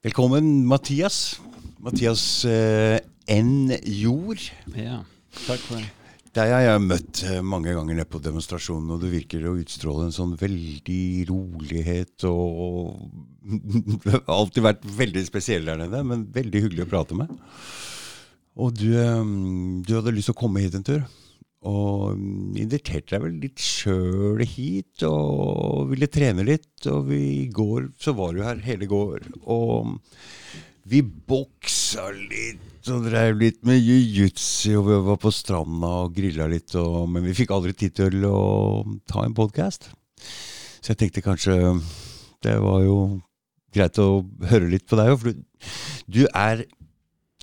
Velkommen, Mathias. Mathias eh, N. Jord. Ja, takk for det. Deg har jeg møtt eh, mange ganger nede på demonstrasjonen, og du virker å utstråle en sånn veldig rolighet og Du har alltid vært veldig spesiell der nede, men veldig hyggelig å prate med. Og du, eh, du hadde lyst til å komme hit en tur. Og inviterte deg vel litt sjøl hit og ville trene litt. Og i går så var du her hele går. Og vi boksa litt og drev litt med jiu-jitsu, og vi var på stranda og grilla litt. Og, men vi fikk aldri tid til å ta en podkast. Så jeg tenkte kanskje det var jo greit å høre litt på deg òg, for du, du er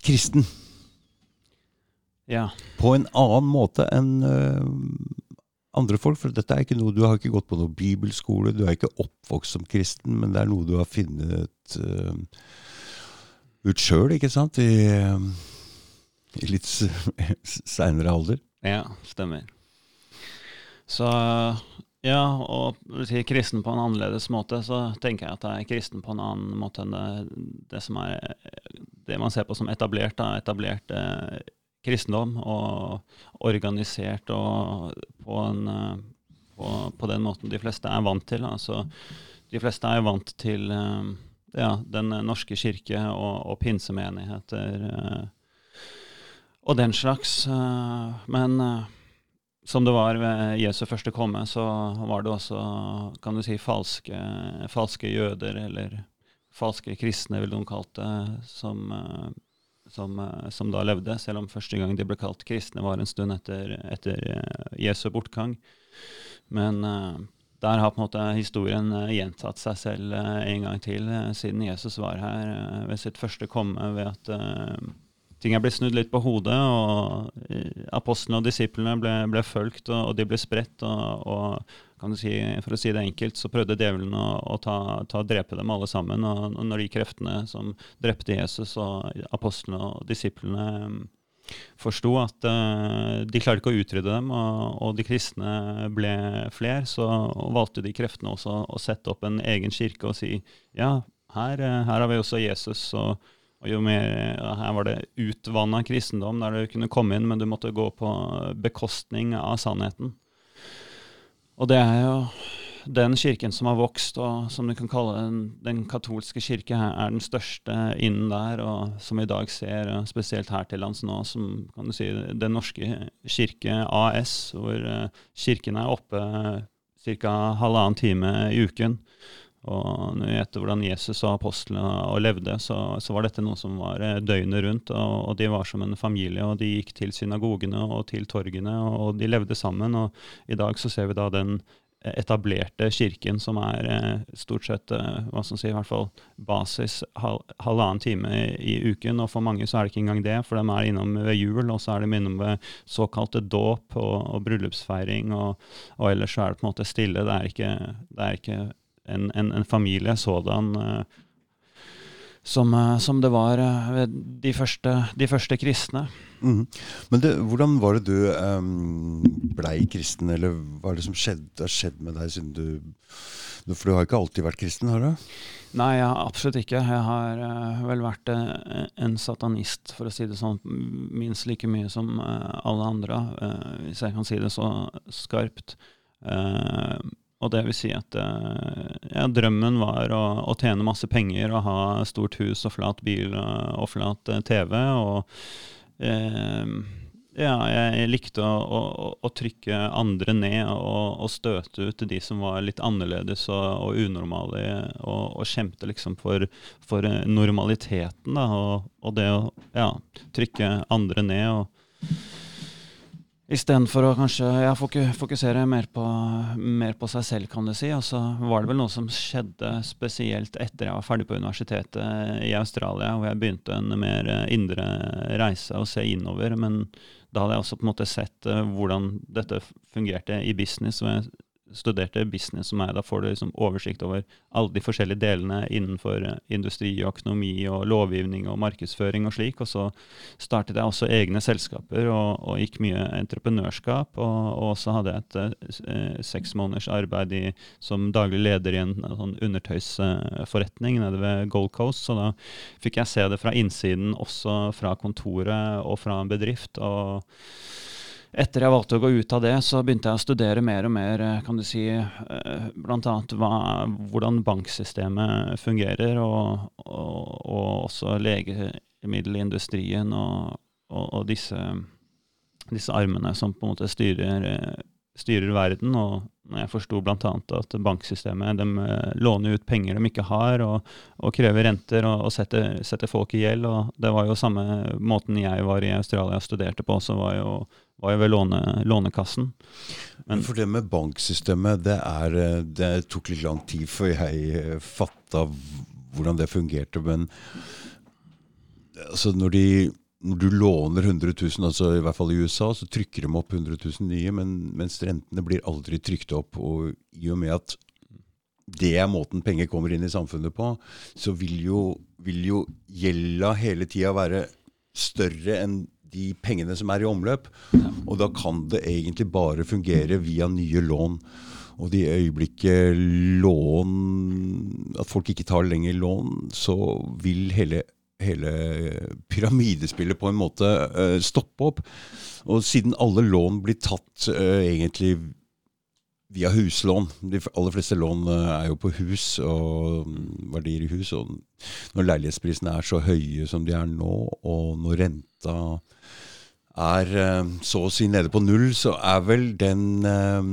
kristen. Ja. På en annen måte enn øh, andre folk. For dette er ikke noe, du har ikke gått på noen bibelskole, du er ikke oppvokst som kristen, men det er noe du har funnet øh, ut sjøl, ikke sant? I, øh, i litt seinere alder. Ja, stemmer. Så ja, og si kristen på en annerledes måte, så tenker jeg at jeg er kristen på en annen måte enn det, det som er det man ser på som etablert. Da, etablert eh, kristendom, og organisert og på, en, på, på, den måten de fleste er vant til. Altså, de fleste er vant til eh, ja, Den norske kirke og, og pinsemenigheter eh, og den slags. Eh, men som det var ved Jesu første komme, så var det også kan du si, falske, falske jøder, eller falske kristne, vil de kalt det, som som, eh, som, da levde, selv om første gang de ble kalt kristne, var en stund etter, etter eh, Jesu bortgang. Men uh, der har på en måte historien gjentatt seg selv en gang til siden Jesus var her ved sitt første komme, ved at ting er blitt snudd litt på hodet, og apostlene og disiplene ble, ble fulgt, og, og, de ble spredt. og, og kan du si, For å si det enkelt, så prøvde djevelen å, å ta, ta, drepe dem alle sammen. Og, når de kreftene som drepte Jesus og apostlene og disiplene mm, forsto at uh, de klarte ikke å utrydde dem, og, og de kristne ble flere, så valgte de kreftene også å sette opp en egen kirke og si ja, her, eh, her har vi også Jesus. og og jo mer, Her var det utvanna kristendom, der du kunne komme inn, men du måtte gå på bekostning av sannheten. Og det er jo den kirken som har vokst, og som du kan kalle den, den katolske kirke, er den største innen der, og som vi i dag ser, spesielt her til lands nå, som kan du si Den norske kirke AS, hvor eh, kirken er oppe ca. halvannen time i uken. Og når vi vet hvordan Jesus og apostlene levde, så, så, var dette noe som var eh, døgnet rundt. Og, og, de var som en familie, og de gikk til synagogene og til torgene, og, de levde sammen. Og i dag så ser vi da den etablerte kirken som er eh, stort sett eh, hva skal man si, i hvert fall basis hal, halvannen time i, i, uken. Og for mange så er det ikke engang det, for de er innom ved jul, og så er de innom ved såkalte dåp og, og bryllupsfeiring, og, og, ellers så er det på en måte stille. Det er ikke, det er ikke en, en, en familie sådan uh, som, uh, som, det var uh, ved de første, de første kristne. Mm. Men det, hvordan var det du um, blei kristen, eller hva er det som skjedde, har skjedd med deg siden du For du har ikke alltid vært kristen, har du? Nei, jeg absolutt ikke. Jeg har uh, vel vært uh, en satanist, for å si det sånn, minst like mye som uh, alle andre, hvis jeg kan si det så skarpt. Og det vil si at eh, ja, drømmen var å, å, tjene masse penger og ha stort hus og flat bil og, og flat eh, TV. Og eh, ja, jeg likte å, å, å, trykke andre ned og, og, støte ut de som var litt annerledes og, og unormale, og, kjempte liksom for, for normaliteten, da, og, det å ja, trykke andre ned. og Istedenfor å kanskje ja, fokusere mer på, mer på, seg selv, kan du si. Og så var det vel noe som skjedde spesielt etter jeg var ferdig på universitetet i Australia, hvor jeg begynte en mer indre reise og se innover. Men da hadde jeg også på en måte sett uh, hvordan dette fungerte i business. og jeg studerte business som meg. Da får du liksom oversikt over alle de forskjellige delene innenfor eh, industri og økonomi og lovgivning og markedsføring og slik. Og så startet jeg også egne selskaper og, og gikk mye entreprenørskap. Og, og så hadde jeg et eh, seks måneders arbeid i, som daglig leder i en, en sånn undertøysforretning nede ved Gold Coast. Så da fikk jeg se det fra innsiden, også fra kontoret og fra en bedrift. og etter jeg valgte å gå ut av det, så begynte jeg å studere mer og mer eh, kan du si, eh, bl.a. hvordan banksystemet fungerer, og, og, og også legemiddelindustrien og, og disse, disse, armene som på en måte styrer, eh, styrer verden. Og jeg forsto bl.a. at banksystemet låner ut penger de ikke har, og, og krever renter og, og setter, setter, folk i gjeld. og Det var jo samme måten jeg var i Australia og studerte på. så var jo var jo ved låne, Lånekassen. Men for det med banksystemet, det, er, eh, det tok litt lang tid før jeg eh, fatta hvordan det fungerte. Men altså når, de, når, du låner 100 000, altså i hvert fall i USA, så trykker de opp 100 000 nye, men, mens rentene blir aldri trykt opp. Og i og med at det er måten penger kommer inn i samfunnet på, så vil jo, vil jo gjelda hele tida være større enn de pengene som er i omløp. Og da kan det egentlig bare fungere via nye lån. Og de øyeblikket lån At folk ikke tar lenger lån, så vil hele, hele pyramidespillet på en måte uh, stoppe opp. Og siden alle lån blir tatt uh, egentlig via huslån. De aller fleste lån uh, er jo på hus og um, verdier i hus. Og når leilighetsprisene er så høye som de er nå, og når renta er eh, så å si nede på null, så er vel den eh,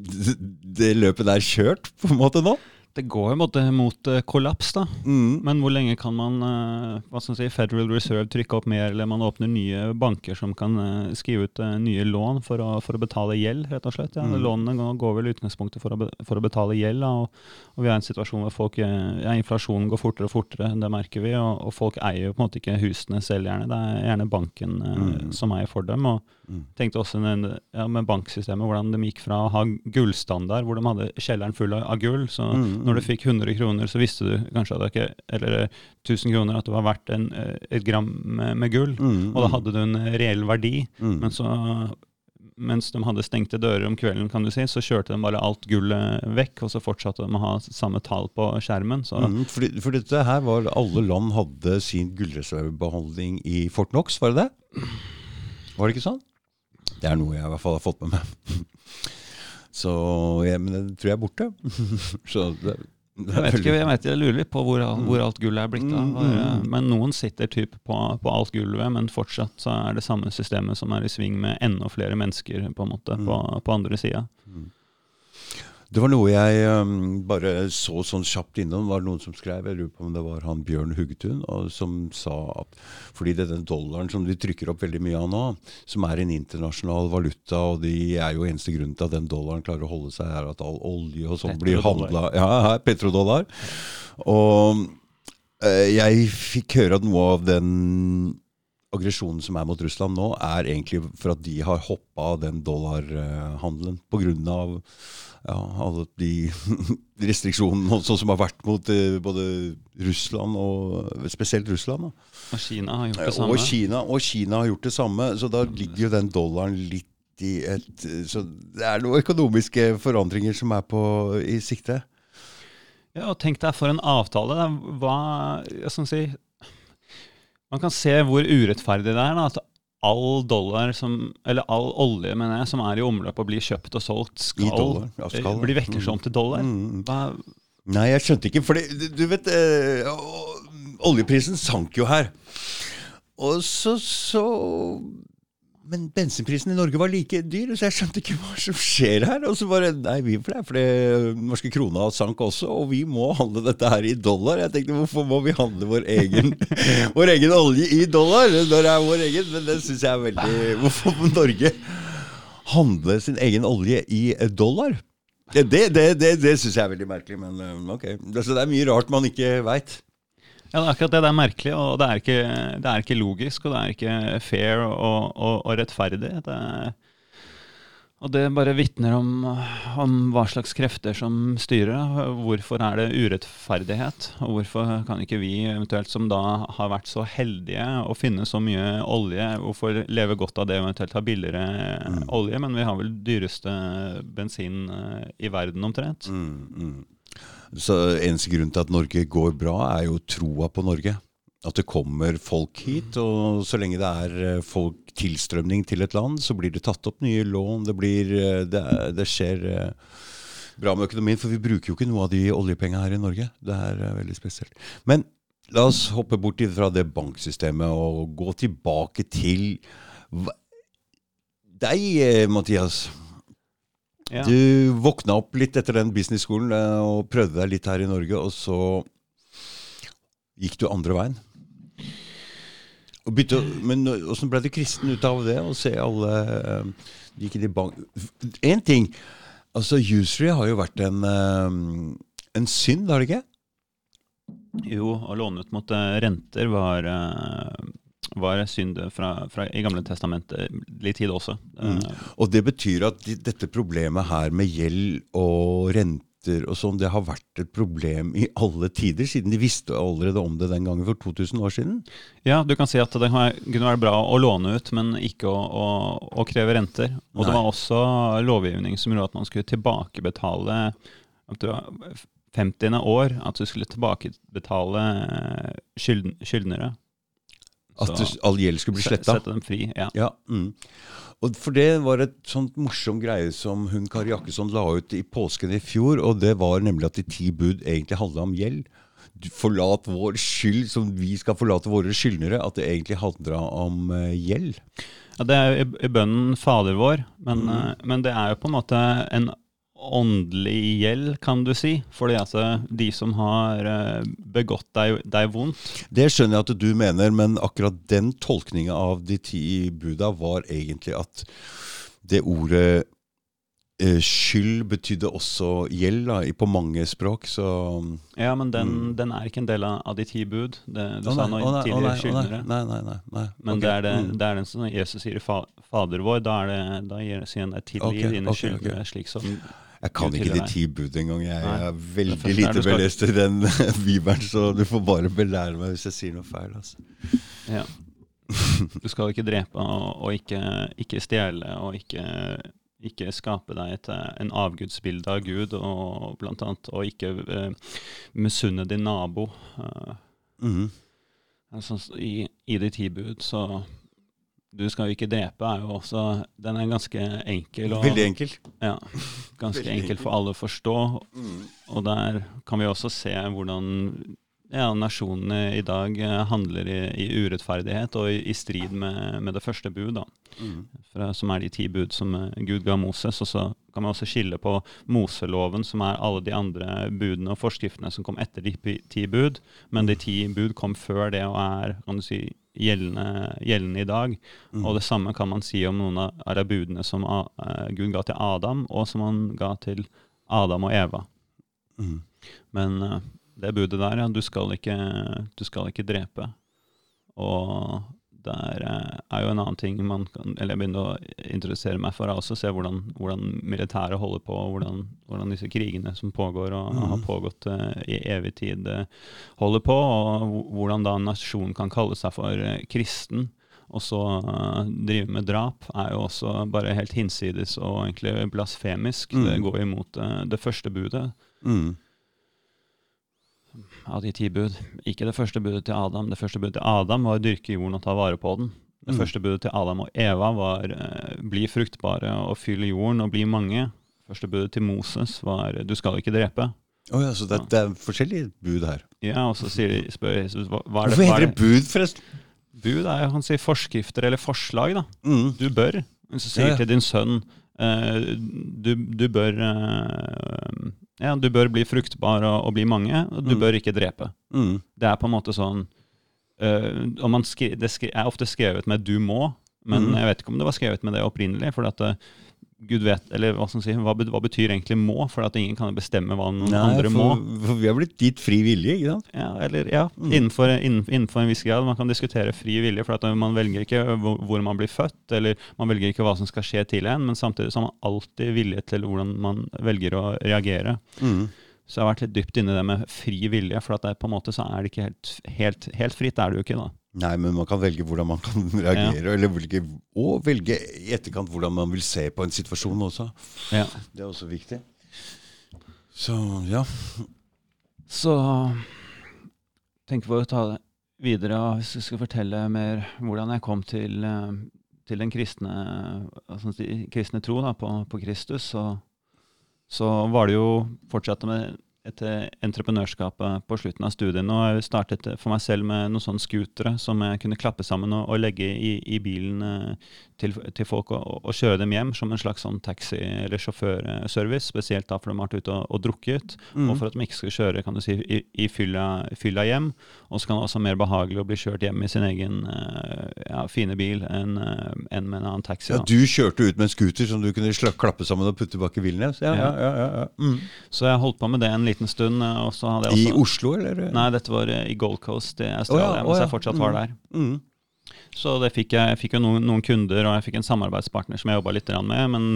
Det løpet der kjørt, på en måte, nå? Det går jo mot uh, kollaps, da. Mm. Men hvor lenge kan man uh, hva skal man si, Federal Reserve trykke opp mer, eller man åpner nye banker som kan uh, skrive ut nye lån for å, for å, betale gjeld, rett og slett? Ja. Mm. Lånene går vel i utgangspunktet for å, for å betale gjeld, da, og, og, vi har en situasjon hvor folk, ja, inflasjonen går fortere og fortere, det merker vi, og, og, folk eier jo på en måte ikke husene selv gjerne. Det er gjerne banken mm. som eier for dem. og Mm. Tenkte også ja, med banksystemet, hvordan de gikk fra å ha gullstandard, hvor de hadde kjelleren full av, gull. Så mm. når du fikk 100 kroner, så visste du kanskje at det ikke, eller 1000 kroner at det var verdt en, eh, et gram med, med gull. Mm. Og da hadde du en reell verdi. Mm. Men så mens de hadde stengte dører om kvelden, kan du si, så kjørte de bare alt gullet vekk, og så fortsatte de å ha samme tall på skjermen. Mm, for, for, dette her var Alle land hadde sin gullreservebehandling i Fort Knox, var det det? Var det ikke sånn? Det er noe jeg i hvert fall har fått med meg. Så jeg, Men det tror jeg er borte. Så det, det jeg, vet ikke, jeg, vet, jeg lurer litt på hvor, hvor alt gullet er blitt av. Mm, mm. Men noen sitter typ på, på, alt gulvet, men fortsatt så er det samme systemet som er i sving med enda flere mennesker på, en måte, på, på andre sida. Det var noe jeg um, bare så sånn kjapt innom. var Det noen som skrev, jeg lurer på om det var han Bjørn Huggetun, som sa at fordi det er den dollaren som de trykker opp veldig mye av nå, som er en internasjonal valuta, og de er jo eneste grunnen til at den dollaren klarer å holde seg, er at all olje og sånn blir handla Ja, petrodollar. Og øh, jeg fikk høre at noe av den aggresjonen som er mot Russland nå, er egentlig for at de har hoppa av den dollarhandelen. På grunn av ja, alle de restriksjonene som har vært mot eh, både Russland og spesielt Russland. Da. Og Kina har gjort det samme. Og Kina, og Kina har gjort det samme. Så da ligger jo den dollaren litt i et Så det er noen økonomiske forandringer som er på, i sikte. Ja, og tenk deg for en avtale. Hva, jeg skal si, man kan se hvor urettferdig det er. Da, at all dollar som, eller all olje mener jeg, som er i omløp og blir kjøpt og solgt, skal, dollar, ja, skal bli vekkelse om til dollar. Mm. mm. Hva? Nei, jeg skjønte ikke, for du vet øh, Oljeprisen sank jo her. Og så, så men bensinprisen i Norge var like dyr, så jeg skjønte ikke hva som skjer her. Og så bare Nei, vi for det, for det norske krona sank også, og vi må handle dette her i dollar. Jeg tenkte hvorfor må vi handle vår egen, vår egen olje i dollar når det er vår egen? Men det syns jeg er veldig Hvorfor må Norge handle sin egen olje i dollar? Det, det, det, det, det syns jeg er veldig merkelig, men eh, ok. Så det er mye rart man ikke veit. Ja, det er akkurat det. Det er merkelig, og det er ikke, det er ikke logisk, og det er ikke fair og, og, og rettferdig. Det er, Og det bare vitner om, om hva slags krefter som styrer. Hvorfor er det urettferdighet? Og hvorfor kan ikke vi, eventuelt som da har vært så heldige å finne så mye olje, hvorfor leve godt av det og eventuelt ha billigere Mm. olje? Men vi har vel dyreste bensin eh, i verden omtrent. Mm, mm. Så Eneste grunn til at Norge går bra, er jo troa på Norge. At det kommer folk hit, og så lenge det er eh, folk tilstrømning til et land, så blir det tatt opp nye lån. Det, blir, eh, det, det skjer eh, bra med økonomien, for vi bruker jo ikke noe av de oljepengene her i Norge. Det er veldig spesielt. Men la oss hoppe bort fra det banksystemet og gå tilbake til deg, Mathias. Ja. Du våkna opp litt etter den businessskolen eh, og prøvde deg litt her i Norge, og så gikk du andre veien. Begynte, men åssen ble du kristen ut av det? Å se alle eh, gikk i bank... Én ting. Altså, usury har jo vært en, eh, en synd, har det ikke? Jo, å låne ut mot renter var, var synd fra, fra, i Gamle testamentet litt tid også. Mm. Eh, Og det betyr at de, dette problemet her med gjeld og renter og sånn, det har vært et problem i alle tider, siden de visste allerede om det den gangen for 2000 år siden. Ja, du kan si at det kunne være bra å låne ut, men ikke å, å, å kreve renter. Og det var også lovgivning som gjorde at man skulle tilbakebetale at du var 50. år, at du skulle tilbakebetale eh, skyld, skyldnere. At Så- all gjeld skulle bli sletta. Sette dem fri, ja. Ja, mm. Og For det var et sånt morsom greie som hun Kari Jakkesson la ut i påsken i fjor. Og det var nemlig at de ti bud egentlig handla om gjeld. Forlat vår skyld, som vi skal forlate våre skyldnere. At det egentlig handla om eh, gjeld. Ja, det er jo i, i bønnen Fader vår, men, Mm. eh, men det er jo på en måte en åndelig gjeld, kan du si. Fordi at eh, de som har eh, begått deg, deg vondt Det skjønner jeg at du mener, men akkurat den tolkninga av de ti buda var egentlig at det ordet eh, skyld betydde også gjeld da, på mange språk. Så Ja, men den, Mm. den er ikke en del av de ti bud. Det, du Å sa nå å tidligere å skyldnere. Nei, nei, nei. nei. Men okay. det, er det, mm. det er den som Jesus sier i fa, Fader vår, da, er det, da sier han deg tilgi okay, dine okay, ok. skyldnere, slik som Jeg kan ikke de ti bud engang. Jeg er veldig lite belest i den bibelen, så du får bare belære meg hvis jeg sier noe feil. Altså. Ja. Du skal ikke drepe og, og ikke, ikke stjele og ikke, ikke skape deg et, en avgudsbilde av Gud, og blant annet og ikke uh, misunne din nabo. Uh, mm -hmm. altså, i, I de ti bud, så du skal jo ikke drepe, er jo også Den er ganske enkel. Og, Veldig enkel. Ja, ganske Veldig enkel for alle å forstå. Og der kan vi også se hvordan ja, nasjonene i dag eh, handler i, i urettferdighet og i, i strid med, med det første bud, da, Mhm. fra, som er de ti bud som eh, Gud ga Moses. Og så kan man også skille på Moseloven, som er alle de andre budene og forskriftene som kom etter de ti bud, men de ti bud kom før det og er kan du si, gjeldende, gjeldende i dag. Mm. Og det samme kan man si om noen av de budene som eh, Gud ga til Adam, og som han ga til Adam og Eva. Mm. Men eh, det budet der, ja, du skal ikke, du skal ikke drepe. Og der eh, er jo en annen ting man kan Eller jeg begynner å introdusere meg for, også se hvordan, hvordan militæret holder på, hvordan, hvordan disse krigene som pågår og og har pågått uh, i evig tid, uh, holder på, og hvordan da en nasjon kan kalle seg for uh, kristen. Og så drive med drap er jo også bare helt hinsides og egentlig blasfemisk. Mm. Det går imot det første budet Mhm. Av de ti bud. Ikke det første budet til Adam. Det første budet til Adam var å dyrke jorden og ta vare på den. Det Mm. første budet til Adam og Eva var eh, bli fruktbare og fylle jorden og bli mange. Første budet til Moses var du skal ikke drepe. Oh ja, så det, det er forskjellige bud her. Ja, og så sier, spør Jesus hva, hva er det, Hvorfor heter er det det? bud, forresten? Bud er jo han sier forskrifter eller forslag. da. Mm. Du bør. Så sier Ja, ja. til din sønn eh, du, du bør eh, ja, du bør bli fruktbar og, og bli mange, og du Mm. bør ikke drepe. Mm. Det er på en måte sånn uh, og man skri, Det er ofte skrevet med 'du må', men mm. jeg vet ikke om det var skrevet med det opprinnelig. For at det, Gud vet, eller hva, si, hva, hva betyr egentlig må? For at ingen kan bestemme hva noen Nei, andre må. for, vi har blitt gitt fri vilje, ikke sant? Ja, eller, ja innenfor, innenfor, innenfor en viss grad. Man kan diskutere fri vilje, for at man velger ikke hvor man blir født, eller man velger ikke hva som skal skje til en, men samtidig så har man alltid vilje til hvordan man velger å reagere. Så jeg har vært litt dypt inne i det med fri vilje, for at det, på en måte så er det ikke helt, helt, helt fritt. er det jo ikke da. Nei, men man kan velge hvordan man kan reagere, eller velge, og velge i etterkant hvordan man vil se på en situasjon også. Ja. Det er også viktig. Så ja. Så tenker vi å ta det videre, hvis vi skal fortelle mer hvordan jeg kom til, eh, til den kristne, si, kristne tro da, på, på Kristus, så, så var det jo fortsatt med et entreprenørskapet eh, på slutten av studiene. Og jeg startet eh, for meg selv med noen sånne scootere som jeg kunne klappe sammen og, og legge i, i bilen eh, til, til folk og, og kjøre dem hjem som en slags sånn taxi- eller sjåførservice. Spesielt da for de har vært ute og, og drukket, og for at de ikke skal kjøre kan du si, i, i fylla, fylla hjem. Og så kan det også være mer behagelig å bli kjørt hjem i sin egen ja, fine bil enn en med en annen taxi. ja. da. Du kjørte ut med en scooter som du kunne klappe sammen og putte bak i bilen deres? Ja, ja, ja, ja, ja. Mm. Så jeg holdt på med det en liten stund. eh, I Oslo, eller? Nei, dette var i Gold Coast i Australia, Oh, ja, mens ja. jeg fortsatt var der. Mm. Så det fikk jeg, jeg fikk jo noen, noen kunder, og jeg fikk en samarbeidspartner som jeg jobba litt med. Men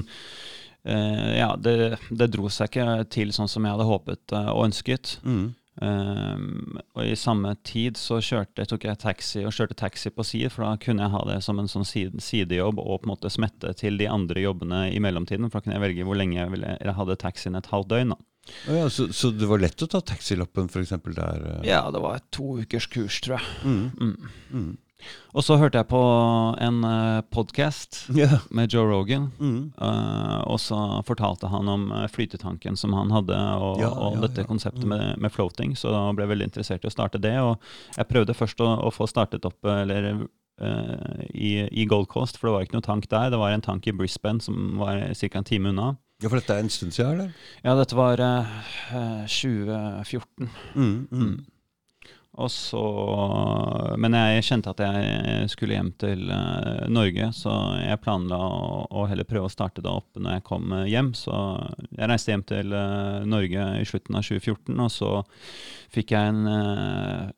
uh, ja, det, det dro seg ikke til sånn som jeg hadde håpet uh, og ønsket. Mm. Um, og i samme tid så kjørte, tok jeg taxi og kjørte taxi på side, for da kunne jeg ha det som en sånn side, sidejobb og på en måte smette til de andre jobbene i mellomtiden. For da kunne jeg velge hvor lenge jeg ville Jeg hadde taxien et halvt døgn. da. Å ja, så, så det var lett å ta taxilappen f.eks. der? eh? Ja, det var et to ukers kurs, tror jeg. Mm. Mm. Mm. Og så hørte jeg på en uh, podkast yeah. med Joe Rogan. Mm. Uh, og så fortalte han om flytetanken som han hadde, og, Ja, og ja, dette konseptet med, med floating. Så da ble jeg veldig interessert i å starte det. Og jeg prøvde først å, å få startet opp eller, uh, i, i Gold Coast, for det var ikke noe tank der. Det var en tank i Brisbane som var ca. en time unna. Ja, for dette er en stund siden, eller? Ja, dette var uh, 2014. Mm. Mm. Så, men jeg kjente at jeg skulle hjem til uh, Norge, så jeg planla å, å heller prøve å starte det opp når jeg kom hjem. Så jeg reiste hjem til uh, Norge i slutten av 2014, og så fikk jeg en uh,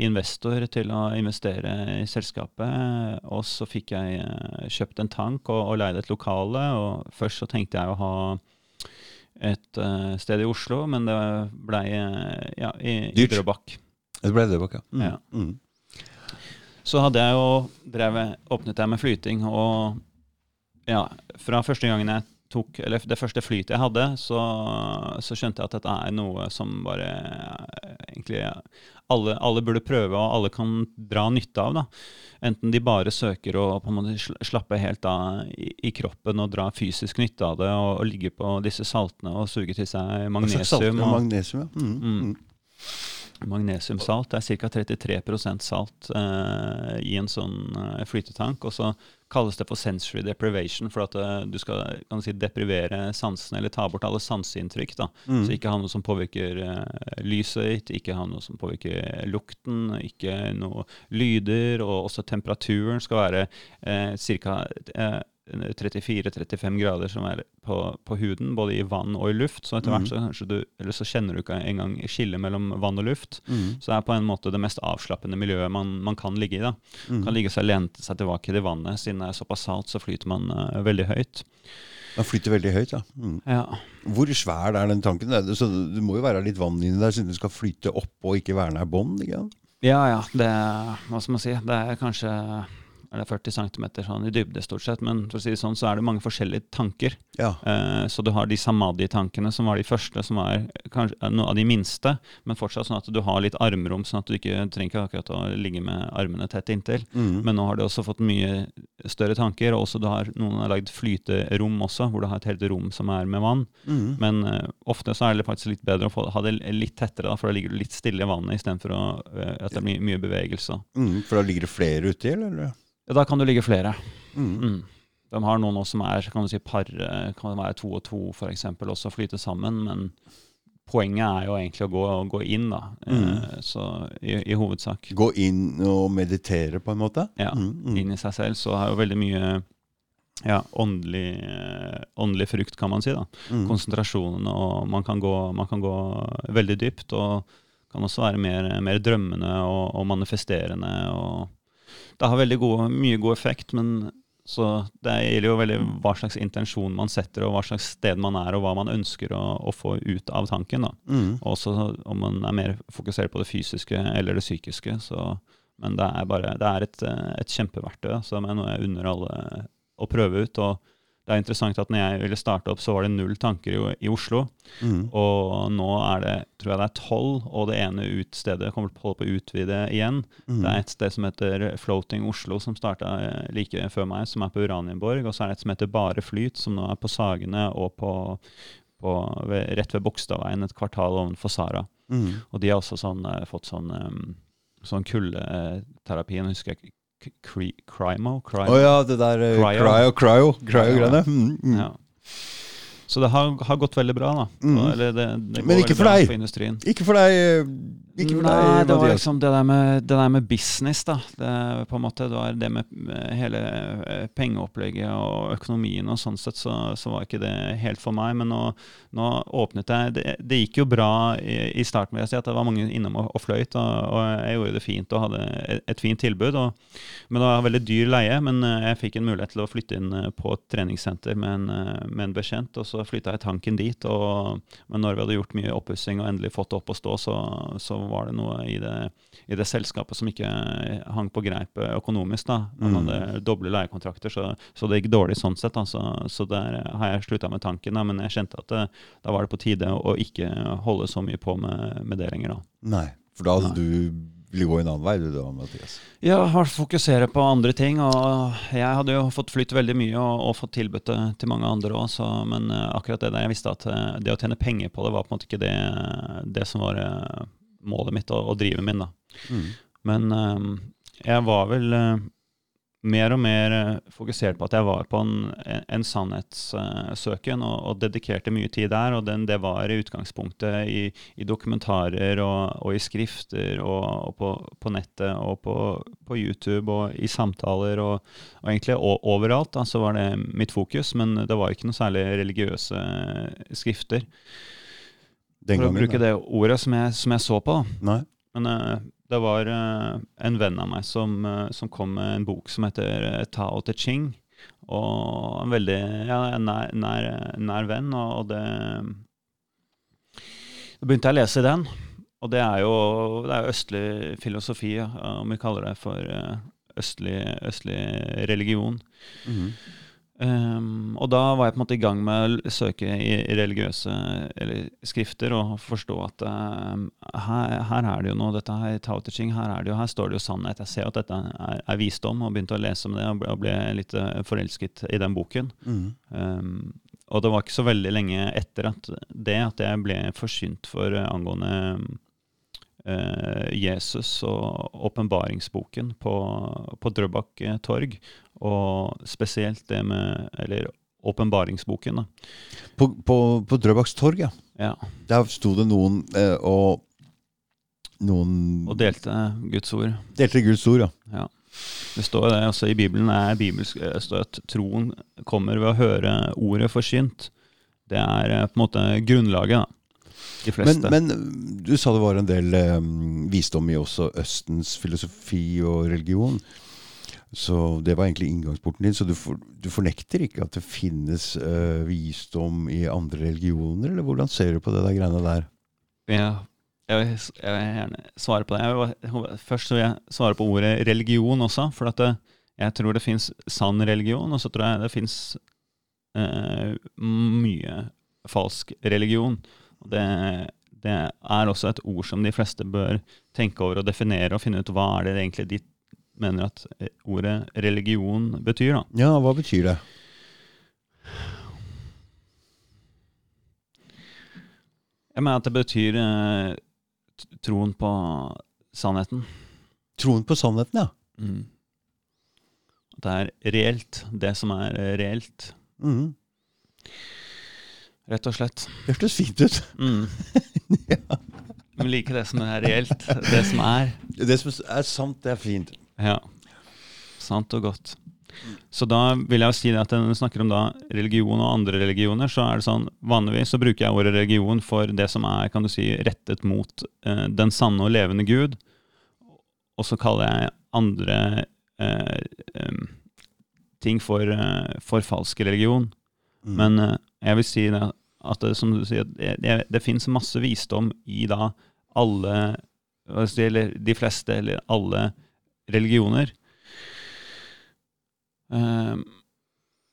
investor til å investere i selskapet. Og så fikk jeg kjøpt en tank og, og leid et lokale. Og først så tenkte jeg å ha et sted i Oslo, men det blei ja, i, i Dyrt. Drøbak. Det ble det bak, ja. Mm. Ja. Mm. Så hadde jeg jo drevet, åpnet jeg med flyting, og ja, fra første gangen jeg tok, eller det første flytet jeg hadde, så, så skjønte jeg at dette er noe som bare egentlig alle, alle burde prøve, og alle kan dra nytte av. da. Enten de bare søker å på en måte slappe helt av i, i kroppen og dra fysisk nytte av det, og, og ligge på disse saltene og suge til seg magnesium. Og, Magnesium, ja. Mm. Mm. Magnesiumsalt det er ca. 33% salt eh, i en sånn eh, flytetank. Og så kalles det for sensory deprivation, for at uh, du skal si, deprivere sansene, eller ta bort alle sanseinntrykk. Mm. Så ikke ha noe som påvirker uh, lyset ditt, ikke ha noe som påvirker lukten, ikke noe lyder, og også temperaturen skal være uh, ca. Eh, 34-35 grader som er på, på huden, både i vann og i luft. Så etter Mm. hvert så, du, eller så kjenner du ikke engang skillet mellom vann og luft. Mm. Så det er på en måte det mest avslappende miljøet man, man kan ligge i. da. Mm. Kan ligge seg lente seg tilbake i det vannet. Siden det er såpass salt, så flyter man uh, veldig høyt. Den flyter veldig høyt, ja. Mm. Ja. Hvor svær er den tanken? Så det må jo være litt vann inni der, siden du skal flyte opp og ikke være nær bånd? Ja, ja. Det, hva skal man si? Det er kanskje er det 40 cm sånn i dybde, stort sett. Men for å si det sånn, så er det mange forskjellige tanker. Ja. Eh, så du har de samadhi-tankene, som var de første, som var kanskje noen noe av de minste. Men fortsatt sånn at du har litt armrom, sånn at du ikke trenger ikke akkurat å ligge med armene tett inntil. Mm. Men nå har du også fått mye større tanker, og også du har, noen har lagd flyterom også, hvor du har et helt rom som er med vann. Mm. Men eh, ofte så er det faktisk litt bedre å få, ha det litt tettere, da, for da ligger du litt stille i vannet istedenfor uh, at det blir mye bevegelse. Mm. For da ligger det flere uti, eller? Ja, da kan du ligge flere. Mm. Mm. De har noen også som er kan du si, par, eh, kan det være to og to f.eks., også flyte sammen. Men poenget er jo egentlig å gå, gå inn, da. Mm. så i, i hovedsak. Gå inn og meditere, på en måte? Ja, Mm. Mm. inn i seg selv. Så er jo veldig mye ja, åndelig, eh, åndelig frukt, kan man si. da. Mm. Konsentrasjonen, og man kan, gå, man kan gå veldig dypt. Og kan også være mer, mer drømmende og, og manifesterende. og Det har veldig gode, mye god effekt, men så det gjelder jo veldig hva slags intensjon man setter, og hva slags sted man er, og hva man ønsker å, å få ut av tanken. da. Mm. Også om man er mer fokusert på det fysiske eller det psykiske. Så, men det er, bare, det er et, et kjempeverktøy som er noe jeg unner alle å prøve ut. og det er interessant at når jeg ville starte opp, så var det null tanker i, i Oslo. Mm. Og nå er det tror jeg det er tolv, og det ene utstedet kommer til å holde på å utvide igjen. Mm. Det er et sted som heter Floating Oslo, som starta like før meg, som er på Uranienborg. Og så er det et som heter Bare Flyt, som nå er på Sagene og på, på, ved, rett ved Bogstadveien, et kvartal ovenfor Sara. Mm. Og de har også sånn, eh, fått sånn, um, sånn kuldeterapi. Nå husker jeg ikke K- Cry- Crymo? Å oh, ja, det der eh, Cryo. cryo, cryo, cryo-greiene. Mm. Mm. Ja. Så det har, har gått veldig bra, da. Mm. Eller det, det Men ikke for deg. For. Ikke for deg, eh, ikke for Nei, deg det var liksom det der med, det der med business, da. Det, på en måte, det var det med med hele eh, pengeopplegget og økonomien og sånn sett, så, så var ikke det helt for meg. Men nå, nå åpnet jeg det, det gikk jo bra i, i starten, vil jeg si, at det var mange innom og, og fløyt. Og, og jeg gjorde det fint og hadde et, et fint tilbud. Og, men det var veldig dyr leie. Men eh, jeg fikk en mulighet til å flytte inn eh, på et treningssenter med en, eh, med en bekjent, og så flytta jeg tanken dit. Og, men når vi hadde gjort mye oppussing og endelig fått det opp å stå, så, så var det noe i det, i det selskapet som ikke hang på greip økonomisk. da. Man Mm. hadde doble leiekontrakter, så, så det gikk dårlig sånn sett. da. Så, så der har jeg slutta med tanken, da. men jeg kjente at det, da var det på tide å ikke holde så mye på med, med det lenger. da. Nei, for da hadde Nei. du ville gå en annen vei, du da, Mathias. Ja, har fokusere på andre ting. og Jeg hadde jo fått flytt veldig mye og, og fått tilbudt det til mange andre òg, men eh, akkurat det der jeg visste at eh, det å tjene penger på det var på en måte ikke det, det som var eh, målet mitt og, å drive min. da. Mm. Men jeg var vel mer og mer eh, fokusert på at jeg var på en, en sannhetssøken, og, og dedikerte mye tid der. Og den, det var i utgangspunktet i, i dokumentarer og, og i skrifter og, og på, på nettet og på, på YouTube og i samtaler og, egentlig overalt. Da, så var det mitt fokus, men det var ikke noe særlig religiøse skrifter. Den For å bruke det ordet som jeg, som jeg så på. Nei. Men eh, det var eh, en venn av meg som, eh, som kom med en bok som heter eh, Tao Te Ching. Og en veldig ja, nær, nær, nær venn, og, det Da begynte jeg å lese den. Og det er jo, det er østlig filosofi, om vi kaller det for østlig, østlig religion. Mhm. Um, og da var jeg på en måte i gang med å søke i religiøse eller skrifter og forstå at um, her, her er det jo noe, dette her Tao Te Ching, her er det jo, her står det jo sannhet. Jeg ser at dette er, er visdom, og begynte å lese om det og ble, og ble litt eh, forelsket i den boken. Mm. Um, og det var ikke så veldig lenge etter at det at jeg ble forsynt for eh, angående eh, Jesus og åpenbaringsboken på, på Drøbak torg. Og spesielt det med Eller åpenbaringsboken. På, på, på Drøbaks torg, ja. Ja, Der sto det noen eh, og Noen og delte Guds ord. delte Guds ord, ja. Ja. Det står det også i Bibelen er bibelsk, det står at troen kommer ved å høre ordet forsynt. Det er eh, på en måte grunnlaget, da. De fleste. men du sa det var en del um, visdom i også Østens filosofi og religion. Så det var egentlig inngangsporten din. Så du, for, du fornekter ikke at det finnes uh, visdom i andre religioner, eller hvordan ser du på det der greiene der? Ja, jeg vil, jeg vil gjerne svare på det. Jeg vil, først vil jeg svare på ordet religion også. For det, jeg tror det fins sann religion, og så tror jeg det fins uh, mye falsk religion. Det, det er også et ord som de fleste bør tenke over og definere, og finne ut hva er det egentlig de mener at eh, ordet religion betyr. da. Ja, hva betyr det? Jeg mener at det betyr eh, troen på sannheten. Troen på sannheten, ja. Mm. At det er reelt, det som er eh, reelt, Mm. rett og slett. Det hørtes fint ut. Mm. Men like det som er reelt, det som er. Det som er sant, det er fint. Ja. Sant og godt. Så da vil jeg jo si det at når vi snakker om da religion og andre religioner, så er det sånn vanligvis så bruker jeg ordet religion for det som er kan du si, rettet mot eh, den sanne og levende Gud. Og så kaller jeg andre eh, ting for, eh, for falsk religion. Mm. Men eh, jeg vil si det, at det, som du sier, det, det, det fins masse visdom i da alle Eller de fleste, eller alle religioner. Eh,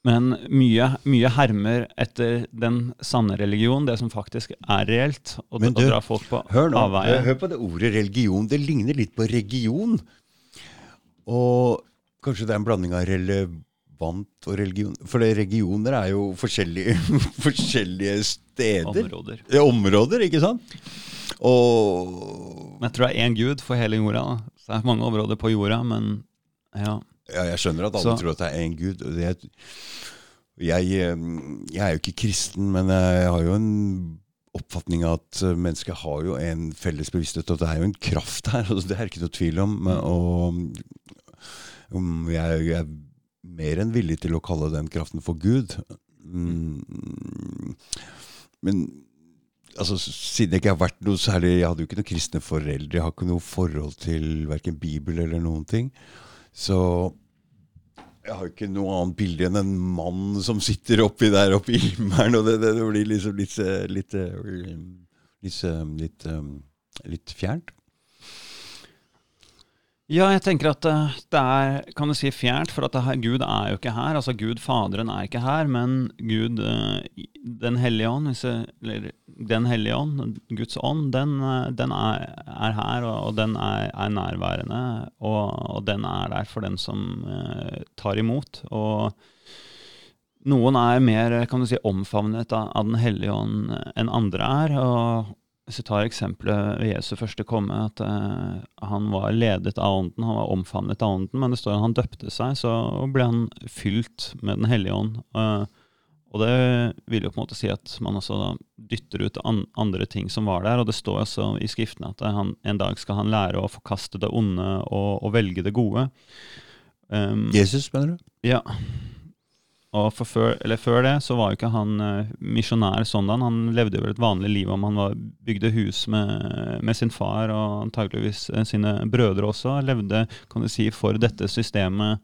men mye, mye hermer etter den sanne religion, det som faktisk er reelt, og, Men du, drar folk på Hør nå, avveie. hør på det ordet religion. Det ligner litt på region. Og kanskje det er en blanding av relevant og religion. For regioner er jo forskjellige, forskjellige steder. områder. Ja, Områder, ikke sant? Og Men jeg tror det er én gud for hele jorda. Så det er mange områder på jorda, men ja. ja, jeg skjønner at alle Så- tror at det er én gud. og det, jeg, eh, jeg er jo ikke kristen, men jeg har jo en oppfatning av at eh, mennesket har jo en felles bevissthet, og det er jo en kraft her. og Det er ikke noe tvil om. men- Og um, jeg, jeg er mer enn villig til å kalle den kraften for Gud. Mm, men altså, siden jeg ikke har vært noe særlig Jeg hadde jo ikke noen kristne foreldre. Jeg har ikke noe forhold til verken Bibel eller noen ting. Så jeg har ikke noe annet bilde enn en mann som sitter oppi der oppe i himmelen. Og det, det, det blir liksom litt eh, litt, eh, litt, eh, litt, litt fjernt. Ja, jeg tenker at eh, det er kan du si, fjernt, for at her, Gud er jo ikke her. Altså Gud Faderen er ikke her, men Gud eh, Den hellige ånd, eller Den hellige ånd, Guds ånd, den, eh, den er, er her, og den er, er nærværende. Og, og den er der for den som eh, tar imot. Og noen er mer kan du si, omfavnet av, av Den hellige ånd enn andre er. og hvis vi tar eksempelet ved Jesu første komme, at eh, han var ledet av ånden, han var omfavnet av ånden, men det står at han døpte seg, så ble han fylt med Den hellige ånd. Eh, og det vil jo på en måte si at man også da dytter ut an andre ting som var der, og det står også i skriftene at han, en dag skal han lære å forkaste det onde og, og velge det gode. Um, Jesus, mener du? ja. Og før, før det så var jo ikke han uh, misjonær sånn. da. Han levde jo et vanlig liv om han var, bygde hus med, med sin far og antageligvis eh, sine brødre også. Levde kan du si, for dette systemet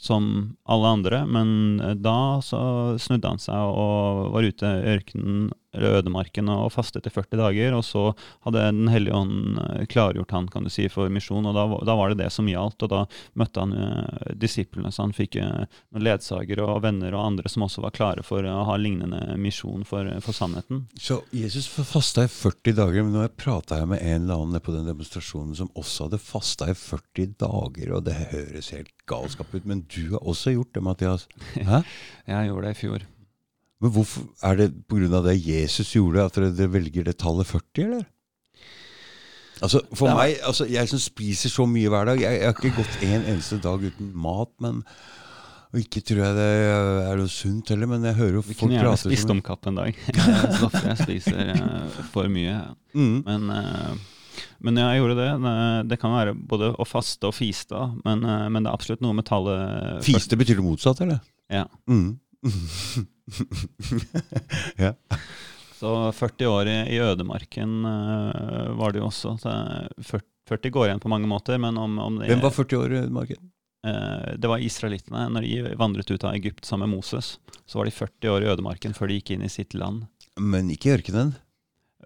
som alle andre. Men eh, da så snudde han seg og var ute i ørkenen ødemarken og fastet i 40 dager. Og så hadde Den hellige ånd eh, klargjort han kan du si, for misjon, og da, da var det det som gjaldt. Og da møtte han eh, disiplene, så han fikk eh, noen ledsagere og venner og andre som også var klare for å ha lignende misjon for, for sannheten. Så Jesus fasta i 40 dager, men nå prata jeg med en eller annen på den demonstrasjonen som også hadde fasta i 40 dager, og det høres helt galskap ut. Men du har også gjort det, Mathias. Hæ? Jeg gjorde det i fjor. Men hvorfor Er det pga. det Jesus gjorde, at dere, dere velger det tallet 40, eller? Altså, For er- meg, altså, jeg som spiser så mye hver dag Jeg, jeg har ikke gått en eneste dag uten mat, men og ikke tror jeg det er noe sunt heller, men jeg hører jo folk prate Vi kunne gjerne spist som om kapp en dag. Jeg spiser eh, for mye. mm. Men, eh, men jeg gjorde det. Det- kan være både å faste og fiste, men, eh, men det er absolutt noe med tallet Fiste betyr det motsatt, eller? Ja. Mm. ja. Så 40 år i, i ødemarken uh, var det jo også. Så 40, 40 går igjen på mange måter, men om, om det Hvem var 40 år i ødemarken? Uh, Det var israelittene. Når de vandret ut av Egypt sammen med Moses, så var de 40 år i ødemarken før de gikk inn i sitt land. Men ikke i ørkenen.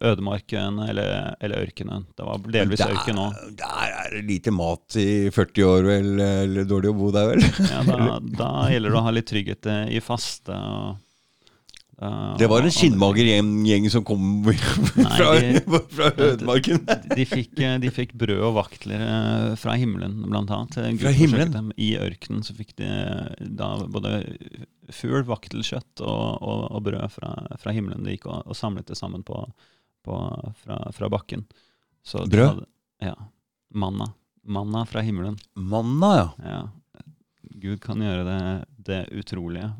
Ødemarken eller, eller ørkenen. Det var delvis Der- ørken òg. Der er det lite mat i 40 år, vel? Eller dårlig å bo der, vel? Ja, da, da gjelder det å ha litt trygghet eh, i faste. Og, da- Det var en skinnmager gjeng, som kom fra, de- fra ødemarken. De fikk, eh, de fikk brød og vaktler eh, fra himmelen, blant annet. Fra himmelen? I ørkenen så fikk de da både fugl, vaktelkjøtt og, og, og brød fra, fra himmelen. De gikk og, og samlet det sammen på, på, fra, fra bakken. Så Brød? hadde- ja. Manna. Manna fra himmelen. Manna, ja. Ja. Gud kan gjøre det, det utrolige.